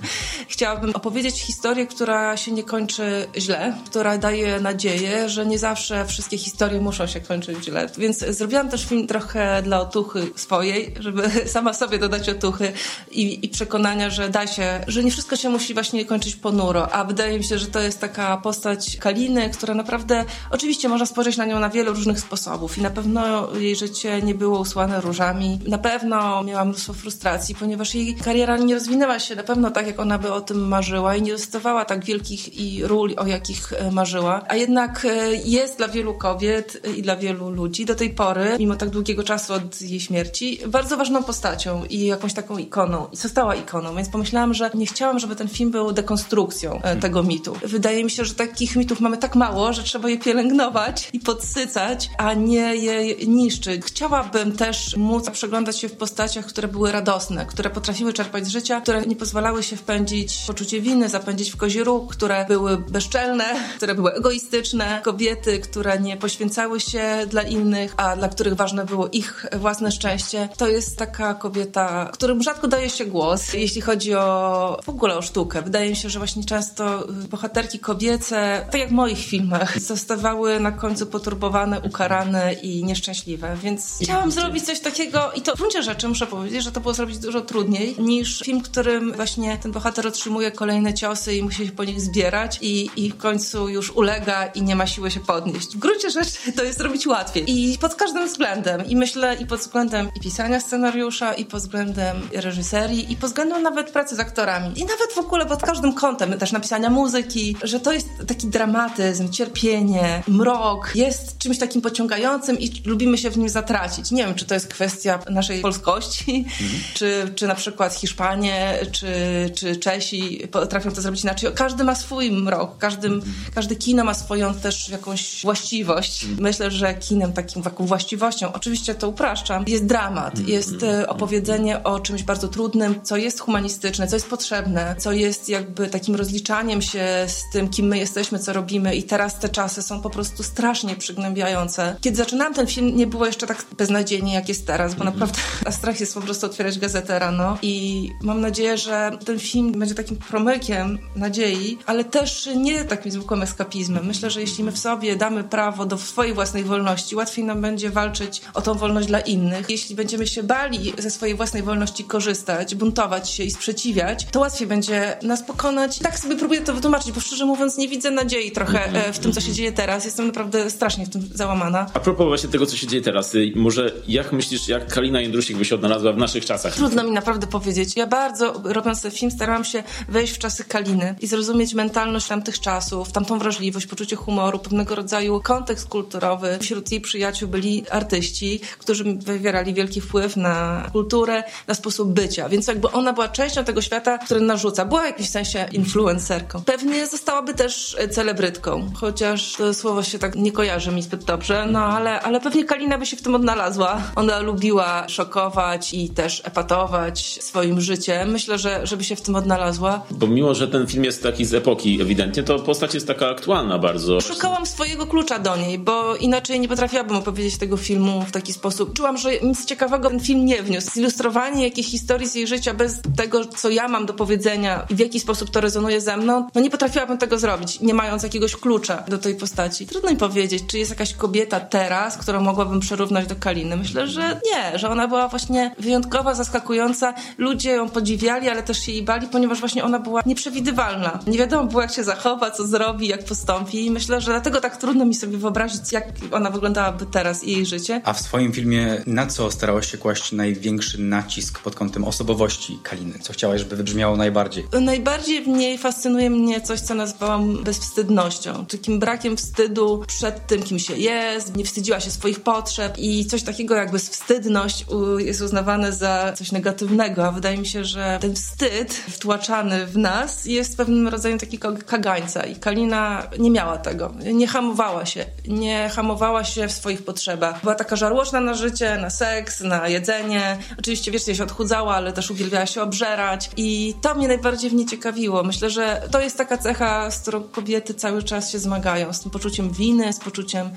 (laughs) Chciałabym opowiedzieć historię, która się nie kończy źle, która daje nadzieję, że nie zawsze wszystkie historie muszą się kończyć źle. Więc zrobiłam też film trochę dla otuchy swojej, żeby (laughs) sama sobie dodać otuchy i, i przekonania, że da się, że nie wszystko się musi właśnie kończyć ponuro, a wydaje mi się, że to jest taka postać Kaliny, która naprawdę, oczywiście można spojrzeć na nią na wiele różnych sposobów i na pewno jej życie nie było usłane różami. Na pewno miała mnóstwo frustracji, ponieważ jej kariera nie rozwinęła się na pewno tak, jak ona by o tym marzyła i nie dostawała tak wielkich i ról, o jakich e, marzyła. A jednak e, jest dla wielu kobiet i dla wielu ludzi do tej pory, mimo tak długiego czasu od jej śmierci, bardzo ważną postacią i jakąś taką ikoną. I została ikoną, więc pomyślałam, że nie chciałam, żeby ten film był dekonstrukcją e, tego mitu. Wydaje mi się, że takich mitów mamy tak mało, że trzeba je pielęgnować i podsycać, a nie je niszczyć. Chciałabym też móc przeglądać się w postaciach, które były radosne, które potrafiły czerpać z życia, które nie pozwalały się wpędzić w poczucie winy, zapędzić w kozi róg, które były bezczelne, (laughs) które były egoistyczne, kobiety, które nie poświęcały się dla innych, a dla których ważne było ich własne szczęście. To jest taka kobieta, którym rzadko daje się głos, jeśli chodzi o w ogóle o sztukę. Wydaje mi się, że właśnie często bohaterki kobiece, tak jak moich filmach, zostawały na końcu poturbowane, ukarane i nieszczęśliwe. Więc chciałam zrobić coś takiego i to w gruncie rzeczy muszę powiedzieć, że to było zrobić dużo trudniej niż film, w którym właśnie ten bohater otrzymuje kolejne ciosy i musi się po nich zbierać i, i w końcu już ulega i nie ma siły się podnieść. W gruncie rzeczy to jest zrobić łatwiej i pod każdym względem. I myślę i pod względem i pisania scenariusza, i pod względem reżyserii, i pod względem nawet pracy z aktorami. I nawet w ogóle pod każdym kątem, też napisania muzyki, że to jest taki dramatyzm, cierpienie, mrok, jest czymś takim pociągającym i lubimy się w nim zatracić. Nie wiem, czy to jest kwestia naszej polskości, mhm. czy, czy na przykład Hiszpanie, czy, czy Czesi potrafią to zrobić inaczej. Każdy ma swój mrok, każdy, każdy kino ma swoją też jakąś właściwość. Myślę, że kinem takim taką właściwością, oczywiście to upraszczam, jest dramat, jest e, opowiedzenie o czymś bardzo trudnym, co jest humanistyczne, co jest potrzebne, co jest jakby takim rozliczaniem się z tym, kim my jesteśmy, co robimy i teraz te czasy są po prostu strasznie przygnębiające. Kiedy zaczynałam ten film, nie było jeszcze tak beznadziejnie, jak jest teraz, bo naprawdę (laughs) a strach jest po prostu otwierać gazetę rano i mam nadzieję, że ten film będzie takim promykiem nadziei, ale też nie takim zwykłym eskapizmem. Myślę, że jeśli my w sobie damy prawo do swojej własnej wolności, łatwiej nam będzie walczyć o tą wolność dla innych. Jeśli będziemy się bali ze swojej własnej wolności korzystać, buntować się i sprzeciwiać, to łatwiej będzie nas pokonać. Tak sobie próbuję to wytłumaczyć, bo szczerze mówiąc nie widzę nadziei trochę e, w tym, co się dzieje teraz. Jestem naprawdę strasznie w tym załamana. A propos właśnie tego, co się dzieje teraz, y, może jak myślisz, jak Kalina Jędrusik by się odnalazła w naszych czasach? Trudno mi naprawdę powiedzieć. Ja bardzo, robiąc ten film, starałam się wejść w czasy Kaliny i zrozumieć mentalność tamtych czasów, tamtą wrażliwość, poczucie humoru, pewnego rodzaju kontekst kulturowy. Wśród jej przyjaciół byli artyści, którzy wywierali wielki wpływ na kulturę, na sposób bycia. Więc jakby ona była częścią tego świata, który narzuca. Była w jakimś sensie influencerką. Pewnie zostałaby też celebrytką, chociaż to słowo się tak nie kojarzy mi zbyt dobrze, no ale, ale pewnie Kalina by się w tym odnalazła. Ona lubiła szokować i też epatować swoim życiem. Myślę, że żeby się w tym odnalazła. Bo mimo, że ten film jest taki z epoki ewidentnie, to postać jest taka aktualna bardzo. Szukałam swojego klucza do niej, bo inaczej nie potrafiłabym opowiedzieć tego filmu w taki sposób. Czułam, że nic ciekawego ten film nie wniósł. Zilustrowanie jakiejś historii z jej życia bez tego, co ja mam do powiedzenia i w jaki sposób to rezonuje ze mną, no nie potrafiłabym tego zrobić, nie mając jakiegoś klucza do tej postaci. Trudno mi powiedzieć, czy jest jakaś kobieta teraz, którą mogłabym przyrównać do Kaliny. Myślę, że nie, że ona była właśnie wyjątkowa, zaskakująca. Ludzie ją podziwiali, ale też się jej bali, ponieważ właśnie ona była nieprzewidywalna. Nie wiadomo było, jak się zachowa, co zrobi, jak postąpi i myślę, że dlatego tak trudno mi sobie wyobrazić, jak ona wyglądałaby teraz i jej życie. A w swoim filmie na co starałaś się kłaść największy nacisk pod kątem osobowości Kaliny? Co chciałaś, żeby wybrzmiało najbardziej? Najbardziej w niej fascynuje mnie coś, co nazwałam bezwstydnością. Takim brakiem wstydu przed tym, kim się jest, nie wstydziła się swoich potrzeb i coś takiego jak bezwstydność jest uznawane za coś negatywnego, a wydaje mi się, że ten wstyd wtłaczany w nas jest pewnym rodzajem takiego kagańca i Kalina nie miała tego. Nie hamowała się. Nie hamowała się w swoich potrzebach. Była taka żarłoczna na życie, na seks, na jedzenie. Oczywiście wiecznie się odchudzała, ale też uwielbiała się obżerać i to mnie najbardziej w niej ciekawiło. Myślę, że to jest taka cecha, z którą kobiety cały czas się zmagają. Z tym poczuciem winy, z poczuciem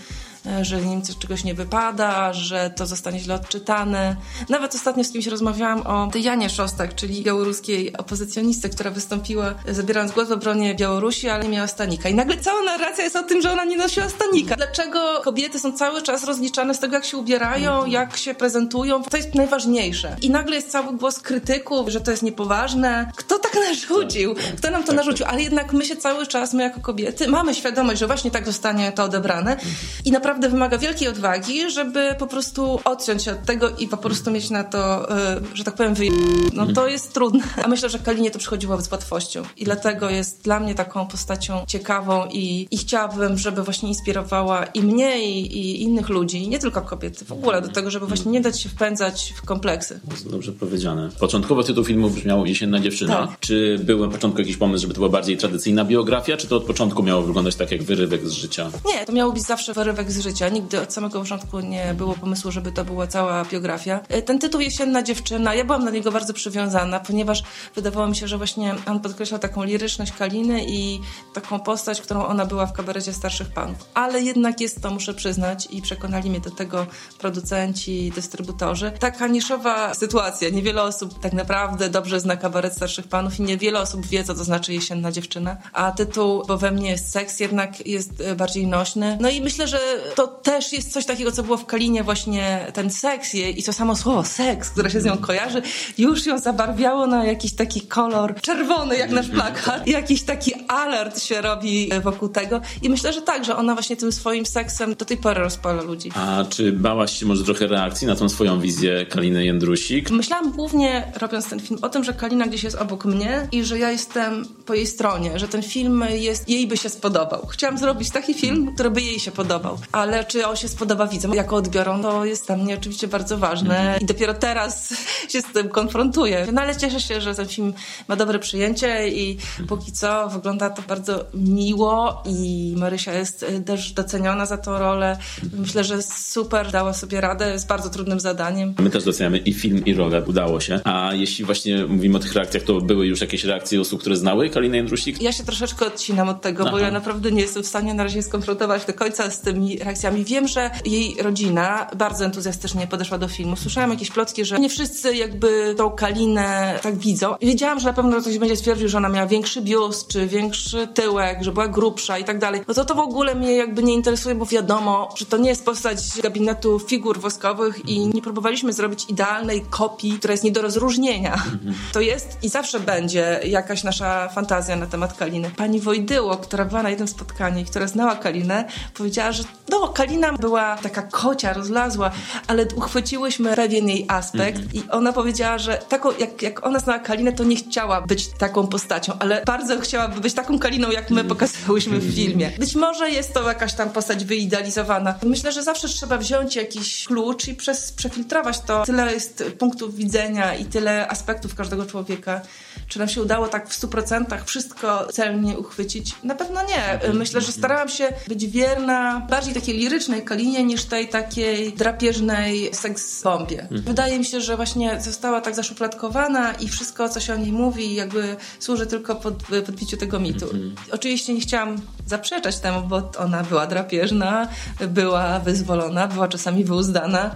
E, że nim czegoś nie wypada, że to zostanie źle odczytane. Nawet ostatnio z kimś rozmawiałam o tej Janie Szostak, czyli białoruskiej opozycjonistce, która wystąpiła zabierając głos w obronie Białorusi, ale nie miała stanika. I nagle cała narracja jest o tym, że ona nie nosiła stanika. Dlaczego kobiety są cały czas rozliczane z tego, jak się ubierają, jak się prezentują? To jest najważniejsze. I nagle jest cały głos krytyków, że to jest niepoważne. Kto tak (laughs) narzucił? Kto nam to narzucił? Ale jednak my się cały czas, my jako kobiety, mamy świadomość, że właśnie tak zostanie to odebrane i naprawdę naprawdę wymaga wielkiej odwagi, żeby po prostu odciąć się od tego i po prostu mieć na to, e, że tak powiem, wyje... No to jest trudne. (laughs) A myślę, że Kalinie to przychodziło z łatwością i dlatego jest dla mnie taką postacią ciekawą i, i chciałabym, żeby właśnie inspirowała i mnie i, i innych ludzi, nie tylko kobiety, w ogóle do tego, żeby właśnie nie dać się wpędzać w kompleksy. Dobrze powiedziane. Początkowo tytuł filmu brzmiał Jesienna dziewczyna. Tak. Czy był na początku jakiś pomysł, żeby to była bardziej tradycyjna biografia, czy to od początku miało wyglądać tak jak wyrywek z życia? Nie, to miało być zawsze wyrywek z życia. Nigdy od samego początku nie było pomysłu, żeby to była cała biografia. E, ten tytuł Jesienna dziewczyna, ja byłam do niego bardzo przywiązana, ponieważ wydawało mi się, że właśnie on podkreślał taką liryczność Kaliny i taką postać, którą ona była w kabarecie starszych panów. Ale jednak jest to, muszę przyznać, i przekonali mnie do tego producenci, dystrybutorzy. Taka niszowa sytuacja. Niewiele osób tak naprawdę dobrze zna kabaret starszych panów i niewiele osób wie, co to znaczy jesienna dziewczyna. A tytuł, bo we mnie jest seks, jednak jest e, bardziej nośny. No i myślę, że to też jest coś takiego, co było w Kalinie, właśnie ten seks i to samo słowo seks, które się z nią kojarzy, już ją zabarwiało na jakiś taki kolor czerwony, jak nasz plakat. Jakiś taki alert się robi wokół tego. I myślę, że tak, że ona właśnie tym swoim seksem do tej pory rozpala ludzi. A czy bałaś się może trochę reakcji na tą swoją wizję Kaliny Jędrusik? Myślałam głównie, robiąc ten film, o tym, że Kalina gdzieś jest obok mnie i że ja jestem po jej stronie, że ten film jest, jej by się spodobał. Chciałam zrobić taki film, który by jej się podobał. Ale czy on się spodoba widzom jako odbiorą, to jest dla mnie oczywiście bardzo ważne i dopiero teraz (laughs) się z tym konfrontuję. No ale cieszę się, że ten film ma dobre przyjęcie i póki co wygląda to bardzo miło i Marysia jest y, też doceniona za tą rolę. Myślę, że super dała sobie radę z bardzo trudnym zadaniem. My też doceniamy i film, i rolę. Udało się. A jeśli właśnie mówimy o tych reakcjach, to były już jakieś reakcje osób, które znały Kalinę Jędrusik? Ja się troszeczkę odcinam od tego, Aha. bo ja naprawdę nie jestem w stanie na razie skonfrontować do końca z tymi reakcjami. Wiem, że jej rodzina bardzo entuzjastycznie podeszła do filmu. Słyszałam jakieś plotki, że nie wszyscy jakby tą Kalinę tak widzą. Wiedziałam, że na pewno ktoś będzie stwierdził, że ona miała większy biust, czy większy tyłek, że była grubsza i tak dalej. No to to w ogóle mnie jakby nie interesuje, bo wiadomo, że to nie jest postać gabinetu figur woskowych i nie próbowaliśmy zrobić idealnej kopii, która jest nie do rozróżnienia. Mhm. To jest i zawsze będzie jakaś nasza fantazja na temat Kaliny. Pani Wojdyło, która była na jednym spotkaniu i która znała Kalinę, powiedziała, że no, Kalina była taka kocia, rozlazła, ale uchwyciłyśmy pewien jej aspekt mhm. i ona powiedziała, że taką, jak, jak ona znała Kalinę, to nie chciała być taką postacią, ale bardzo chciałaby być taką Kaliną, jak my mhm. pokazałyśmy w filmie. Być może jest to jakaś tam postać wyidealizowana. Myślę, że zawsze trzeba wziąć jakiś klucz i przez, przefiltrować to. Tyle jest punktów widzenia i tyle aspektów każdego człowieka. Czy nam się udało tak w stu procentach wszystko celnie uchwycić? Na pewno nie. Myślę, że starałam się być wierna bardziej takiej lirycznej Kalinie niż tej takiej drapieżnej seks-bombie. Mhm. Wydaje mi się, że właśnie została tak zaszufladkowana i wszystko, co się o niej mówi, jakby służy tylko pod, podbiciu tego mitu. Mhm. Oczywiście nie chciałam zaprzeczać temu, bo ona była drapieżna, była wyzwolona, była czasami wyuzdana,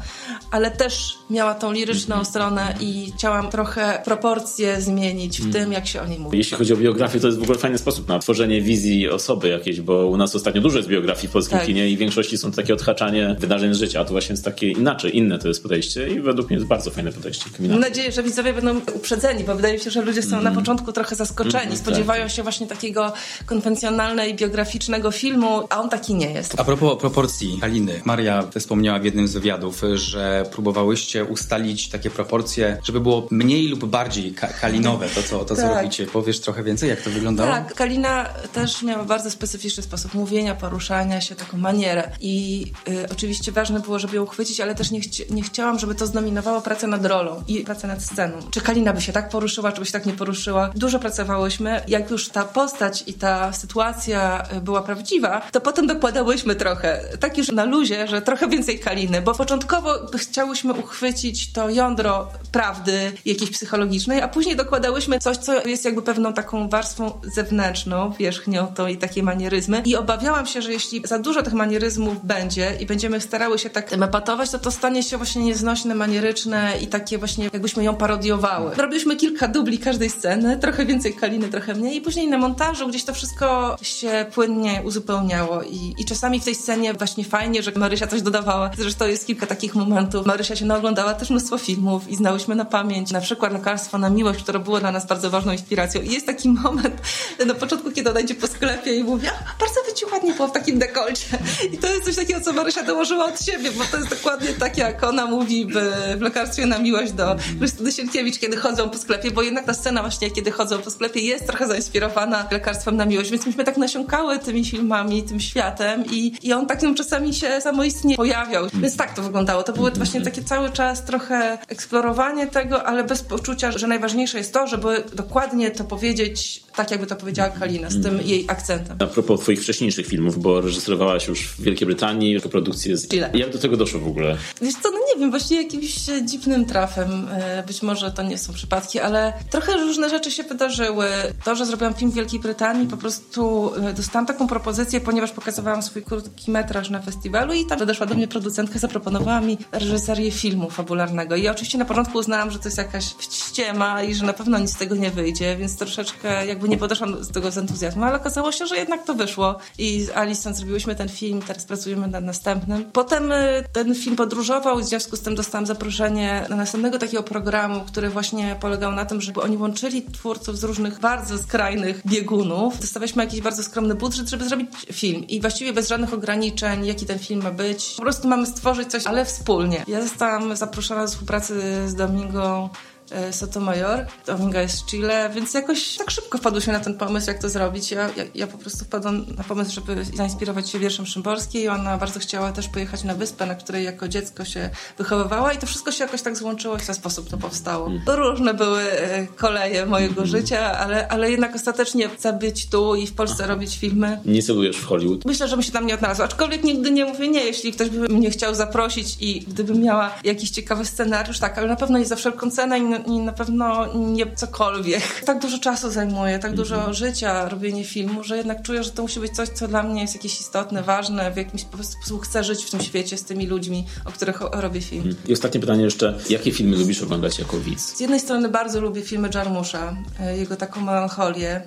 ale też miała tą liryczną mhm. stronę i chciałam trochę proporcje zmienić w mm. tym, jak się o niej mówi. Jeśli chodzi o biografię, to jest w ogóle fajny sposób na tworzenie wizji osoby jakiejś, bo u nas ostatnio dużo jest biografii w polskim tak. kinie i w większości są takie odhaczanie wydarzeń z życia, a to właśnie jest takie inaczej, inne to jest podejście i według mnie jest bardzo fajne podejście. Mam nadzieję, że widzowie będą uprzedzeni, bo wydaje mi się, że ludzie są mm. na początku trochę zaskoczeni, mm, spodziewają tak. się właśnie takiego konwencjonalnej, biograficznego filmu, a on taki nie jest. A propos proporcji Aliny, Maria wspomniała w jednym z wywiadów, że próbowałyście ustalić takie proporcje, żeby było mniej lub bardziej ka kalinowe to, co, to, co tak. robicie. Powiesz trochę więcej, jak to wyglądało? Tak, Kalina też miała bardzo specyficzny sposób mówienia, poruszania się, taką manierę. I y, oczywiście ważne było, żeby ją uchwycić, ale też nie, chci nie chciałam, żeby to zdominowało pracę nad rolą i pracę nad sceną. Czy Kalina by się tak poruszyła, czy by się tak nie poruszyła. Dużo pracowałyśmy. Jak już ta postać i ta sytuacja była prawdziwa, to potem dokładałyśmy trochę, tak już na luzie, że trochę więcej Kaliny, bo początkowo chciałyśmy uchwycić to jądro prawdy jakiejś psychologicznej, a później dokładałyśmy coś, co jest jakby pewną taką warstwą zewnętrzną, wierzchnią, to i takie manieryzmy. I obawiałam się, że jeśli za dużo tych manieryzmów będzie i będziemy starały się tak epatować, to to stanie się właśnie nieznośne, manieryczne i takie właśnie jakbyśmy ją parodiowały. Robiliśmy kilka dubli każdej sceny, trochę więcej Kaliny, trochę mniej i później na montażu gdzieś to wszystko się płynnie uzupełniało i, i czasami w tej scenie właśnie fajnie, że Marysia coś dodawała. Zresztą jest kilka takich momentów. Marysia się naoglądała też mnóstwo filmów i znałyśmy na pamięć na przykład Lekarstwo na Miłość, które było dla nas bardzo ważną inspiracją. I jest taki moment na początku, kiedy ona idzie po sklepie i mówi, a bardzo ci ładnie było w takim dekolcie. I to jest coś takiego, co Marysia dołożyła od siebie, bo to jest dokładnie tak, jak ona mówi w, w Lekarstwie na Miłość do Krystyny Sienkiewicz, kiedy chodzą po sklepie, bo jednak ta scena właśnie, kiedy chodzą po sklepie jest trochę zainspirowana Lekarstwem na Miłość, więc myśmy tak nasiąkały tymi filmami, tym światem i, i on tak czasami się samoistnie pojawiał. Więc tak to wyglądało. To były właśnie takie cały czas trochę eksplorowanie tego, ale bez poczucia, że najważniejsze jest to, żeby dokładnie to powiedzieć tak, jakby to powiedziała Kalina, z tym jej akcentem. A propos twoich wcześniejszych filmów, bo reżyserowałaś już w Wielkiej Brytanii, produkcję z... Chile. Jak do tego doszło w ogóle? Wiesz co, no nie wiem, właściwie jakimś dziwnym trafem. E, być może to nie są przypadki, ale trochę różne rzeczy się wydarzyły. To, że zrobiłam film w Wielkiej Brytanii, po prostu e, dostałam taką propozycję, ponieważ pokazywałam swój krótki metraż na festiwalu i tam podeszła do mnie producentka, zaproponowała mi reżyserię filmu fabularnego. I oczywiście na początku uznałam, że to jest jakaś ściema i że na pewno nic z tego nie wyjdzie, więc troszeczkę jakby nie podeszłam z tego z entuzjazmem, ale okazało się, że jednak to wyszło i z Alison zrobiłyśmy ten film, teraz pracujemy nad następnym. Potem y, ten film podróżował i w związku z tym dostałam zaproszenie na następnego takiego programu, który właśnie polegał na tym, żeby oni łączyli twórców z różnych bardzo skrajnych biegunów. Dostawaliśmy jakiś bardzo skromny budżet, żeby zrobić film i właściwie bez żadnych ograniczeń, jaki ten film ma być. Po prostu mamy stworzyć coś, ale wspólnie. Ja zostałam zaproszona do współpracy z Domingą Sotomayor. Dominga jest z Chile, więc jakoś tak szybko wpadłyśmy na ten pomysł, jak to zrobić. Ja, ja, ja po prostu wpadłam na pomysł, żeby zainspirować się wierszem Szymborskim i ona bardzo chciała też pojechać na wyspę, na której jako dziecko się wychowywała i to wszystko się jakoś tak złączyło i w ten sposób to powstało. Mhm. różne były e, koleje mojego mhm. życia, ale, ale jednak ostatecznie chcę być tu i w Polsce Aha. robić filmy. Nie celujesz w Hollywood? Myślę, że bym się tam nie odnalazła, aczkolwiek nigdy nie mówię nie, jeśli ktoś by mnie chciał zaprosić i gdybym miała jakiś ciekawy scenariusz, tak, ale na pewno nie za wszelką cenę i i na pewno nie cokolwiek. Tak dużo czasu zajmuje, tak dużo mm -hmm. życia robienie filmu, że jednak czuję, że to musi być coś, co dla mnie jest jakieś istotne, ważne, w jakimś sposób chcę żyć w tym świecie z tymi ludźmi, o których robię film. Mhm. I ostatnie pytanie jeszcze, jakie filmy lubisz oglądać jako widz? Z jednej strony bardzo lubię filmy Jarmusza, e, jego taką melancholię,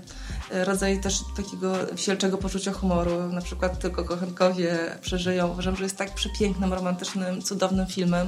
e, rodzaj też takiego wsielczego poczucia humoru. Na przykład Tylko kochankowie przeżyją. Uważam, że jest tak przepięknym, romantycznym, cudownym filmem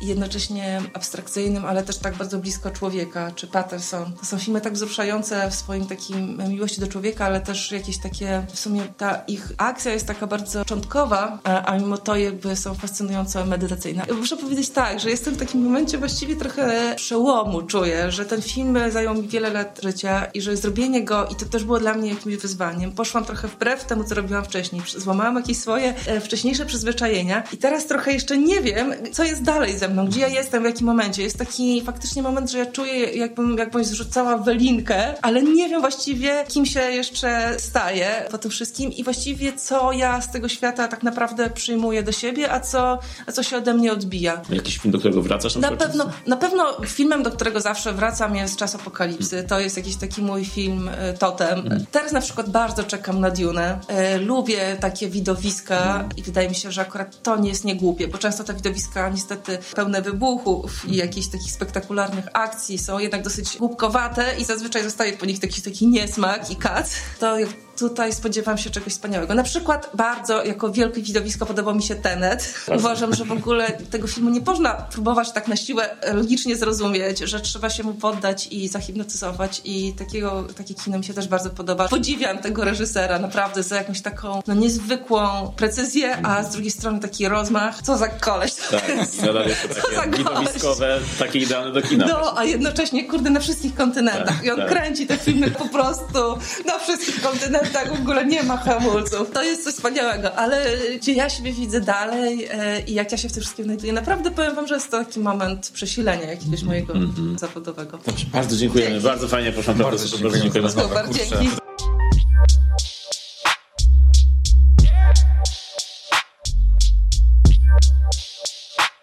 jednocześnie abstrakcyjnym, ale też tak bardzo blisko człowieka, czy Patterson. To są filmy tak wzruszające w swoim takim miłości do człowieka, ale też jakieś takie, w sumie ta ich akcja jest taka bardzo początkowa, a, mimo to jakby są fascynująco medytacyjne. Muszę powiedzieć tak, że jestem w takim momencie właściwie trochę przełomu, czuję, że ten film zajął mi wiele lat życia i że zrobienie go, i to też było dla mnie jakimś wyzwaniem, poszłam trochę wbrew temu, co robiłam wcześniej. Złamałam jakieś swoje e, wcześniejsze przyzwyczajenia i teraz trochę jeszcze nie wiem, co jest dalej ze mną, gdzie ja jestem, w jakim momencie. Jest taki faktycznie moment, że ja czuję, jakbym, jakbym zrzucała welinkę, ale nie wiem właściwie, kim się jeszcze staję po tym wszystkim i właściwie co ja z tego świata tak naprawdę przyjmuję do siebie, a co, a co się ode mnie odbija. Jakiś film, do którego wracasz? Na, na pewno, na pewno filmem, do którego zawsze wracam jest Czas Apokalipsy. To jest jakiś taki mój film e, totem. Hmm. Teraz na przykład bardzo czekam na Dune. E, lubię takie widowiska i wydaje mi się, że akurat to nie jest niegłupie, bo często te widowiska niestety pełne wybuchów i jakichś takich spektakularnych akcji są jednak dosyć głupkowate i zazwyczaj zostaje po nich taki, taki niesmak i kac. To tutaj spodziewam się czegoś wspaniałego. Na przykład bardzo, jako wielkie widowisko podobał mi się Tenet. Uważam, że w ogóle tego filmu nie można próbować tak na siłę logicznie zrozumieć, że trzeba się mu poddać i zahipnotyzować i takiego, takie kino mi się też bardzo podoba. Podziwiam tego reżysera naprawdę za jakąś taką no, niezwykłą precyzję, a z drugiej strony taki rozmach. Co za koleś to tak, jest. Nadal to takie widowiskowe, takie idealne do kina. No, a jednocześnie, kurde, na wszystkich kontynentach. Tak, I on tak. kręci te filmy po prostu na wszystkich kontynentach (laughs) tak w ogóle nie ma hamulców. To jest coś wspaniałego, ale gdzie ja siebie widzę dalej e, i jak ja się w tym wszystkim znajduję, naprawdę powiem wam, że jest to taki moment przesilenia jakiegoś mojego mm -hmm. zawodowego. Dobrze, bardzo dziękujemy, Dzięki. bardzo fajnie poszłam. Bardzo, bardzo dziękujemy. Super, dzięki.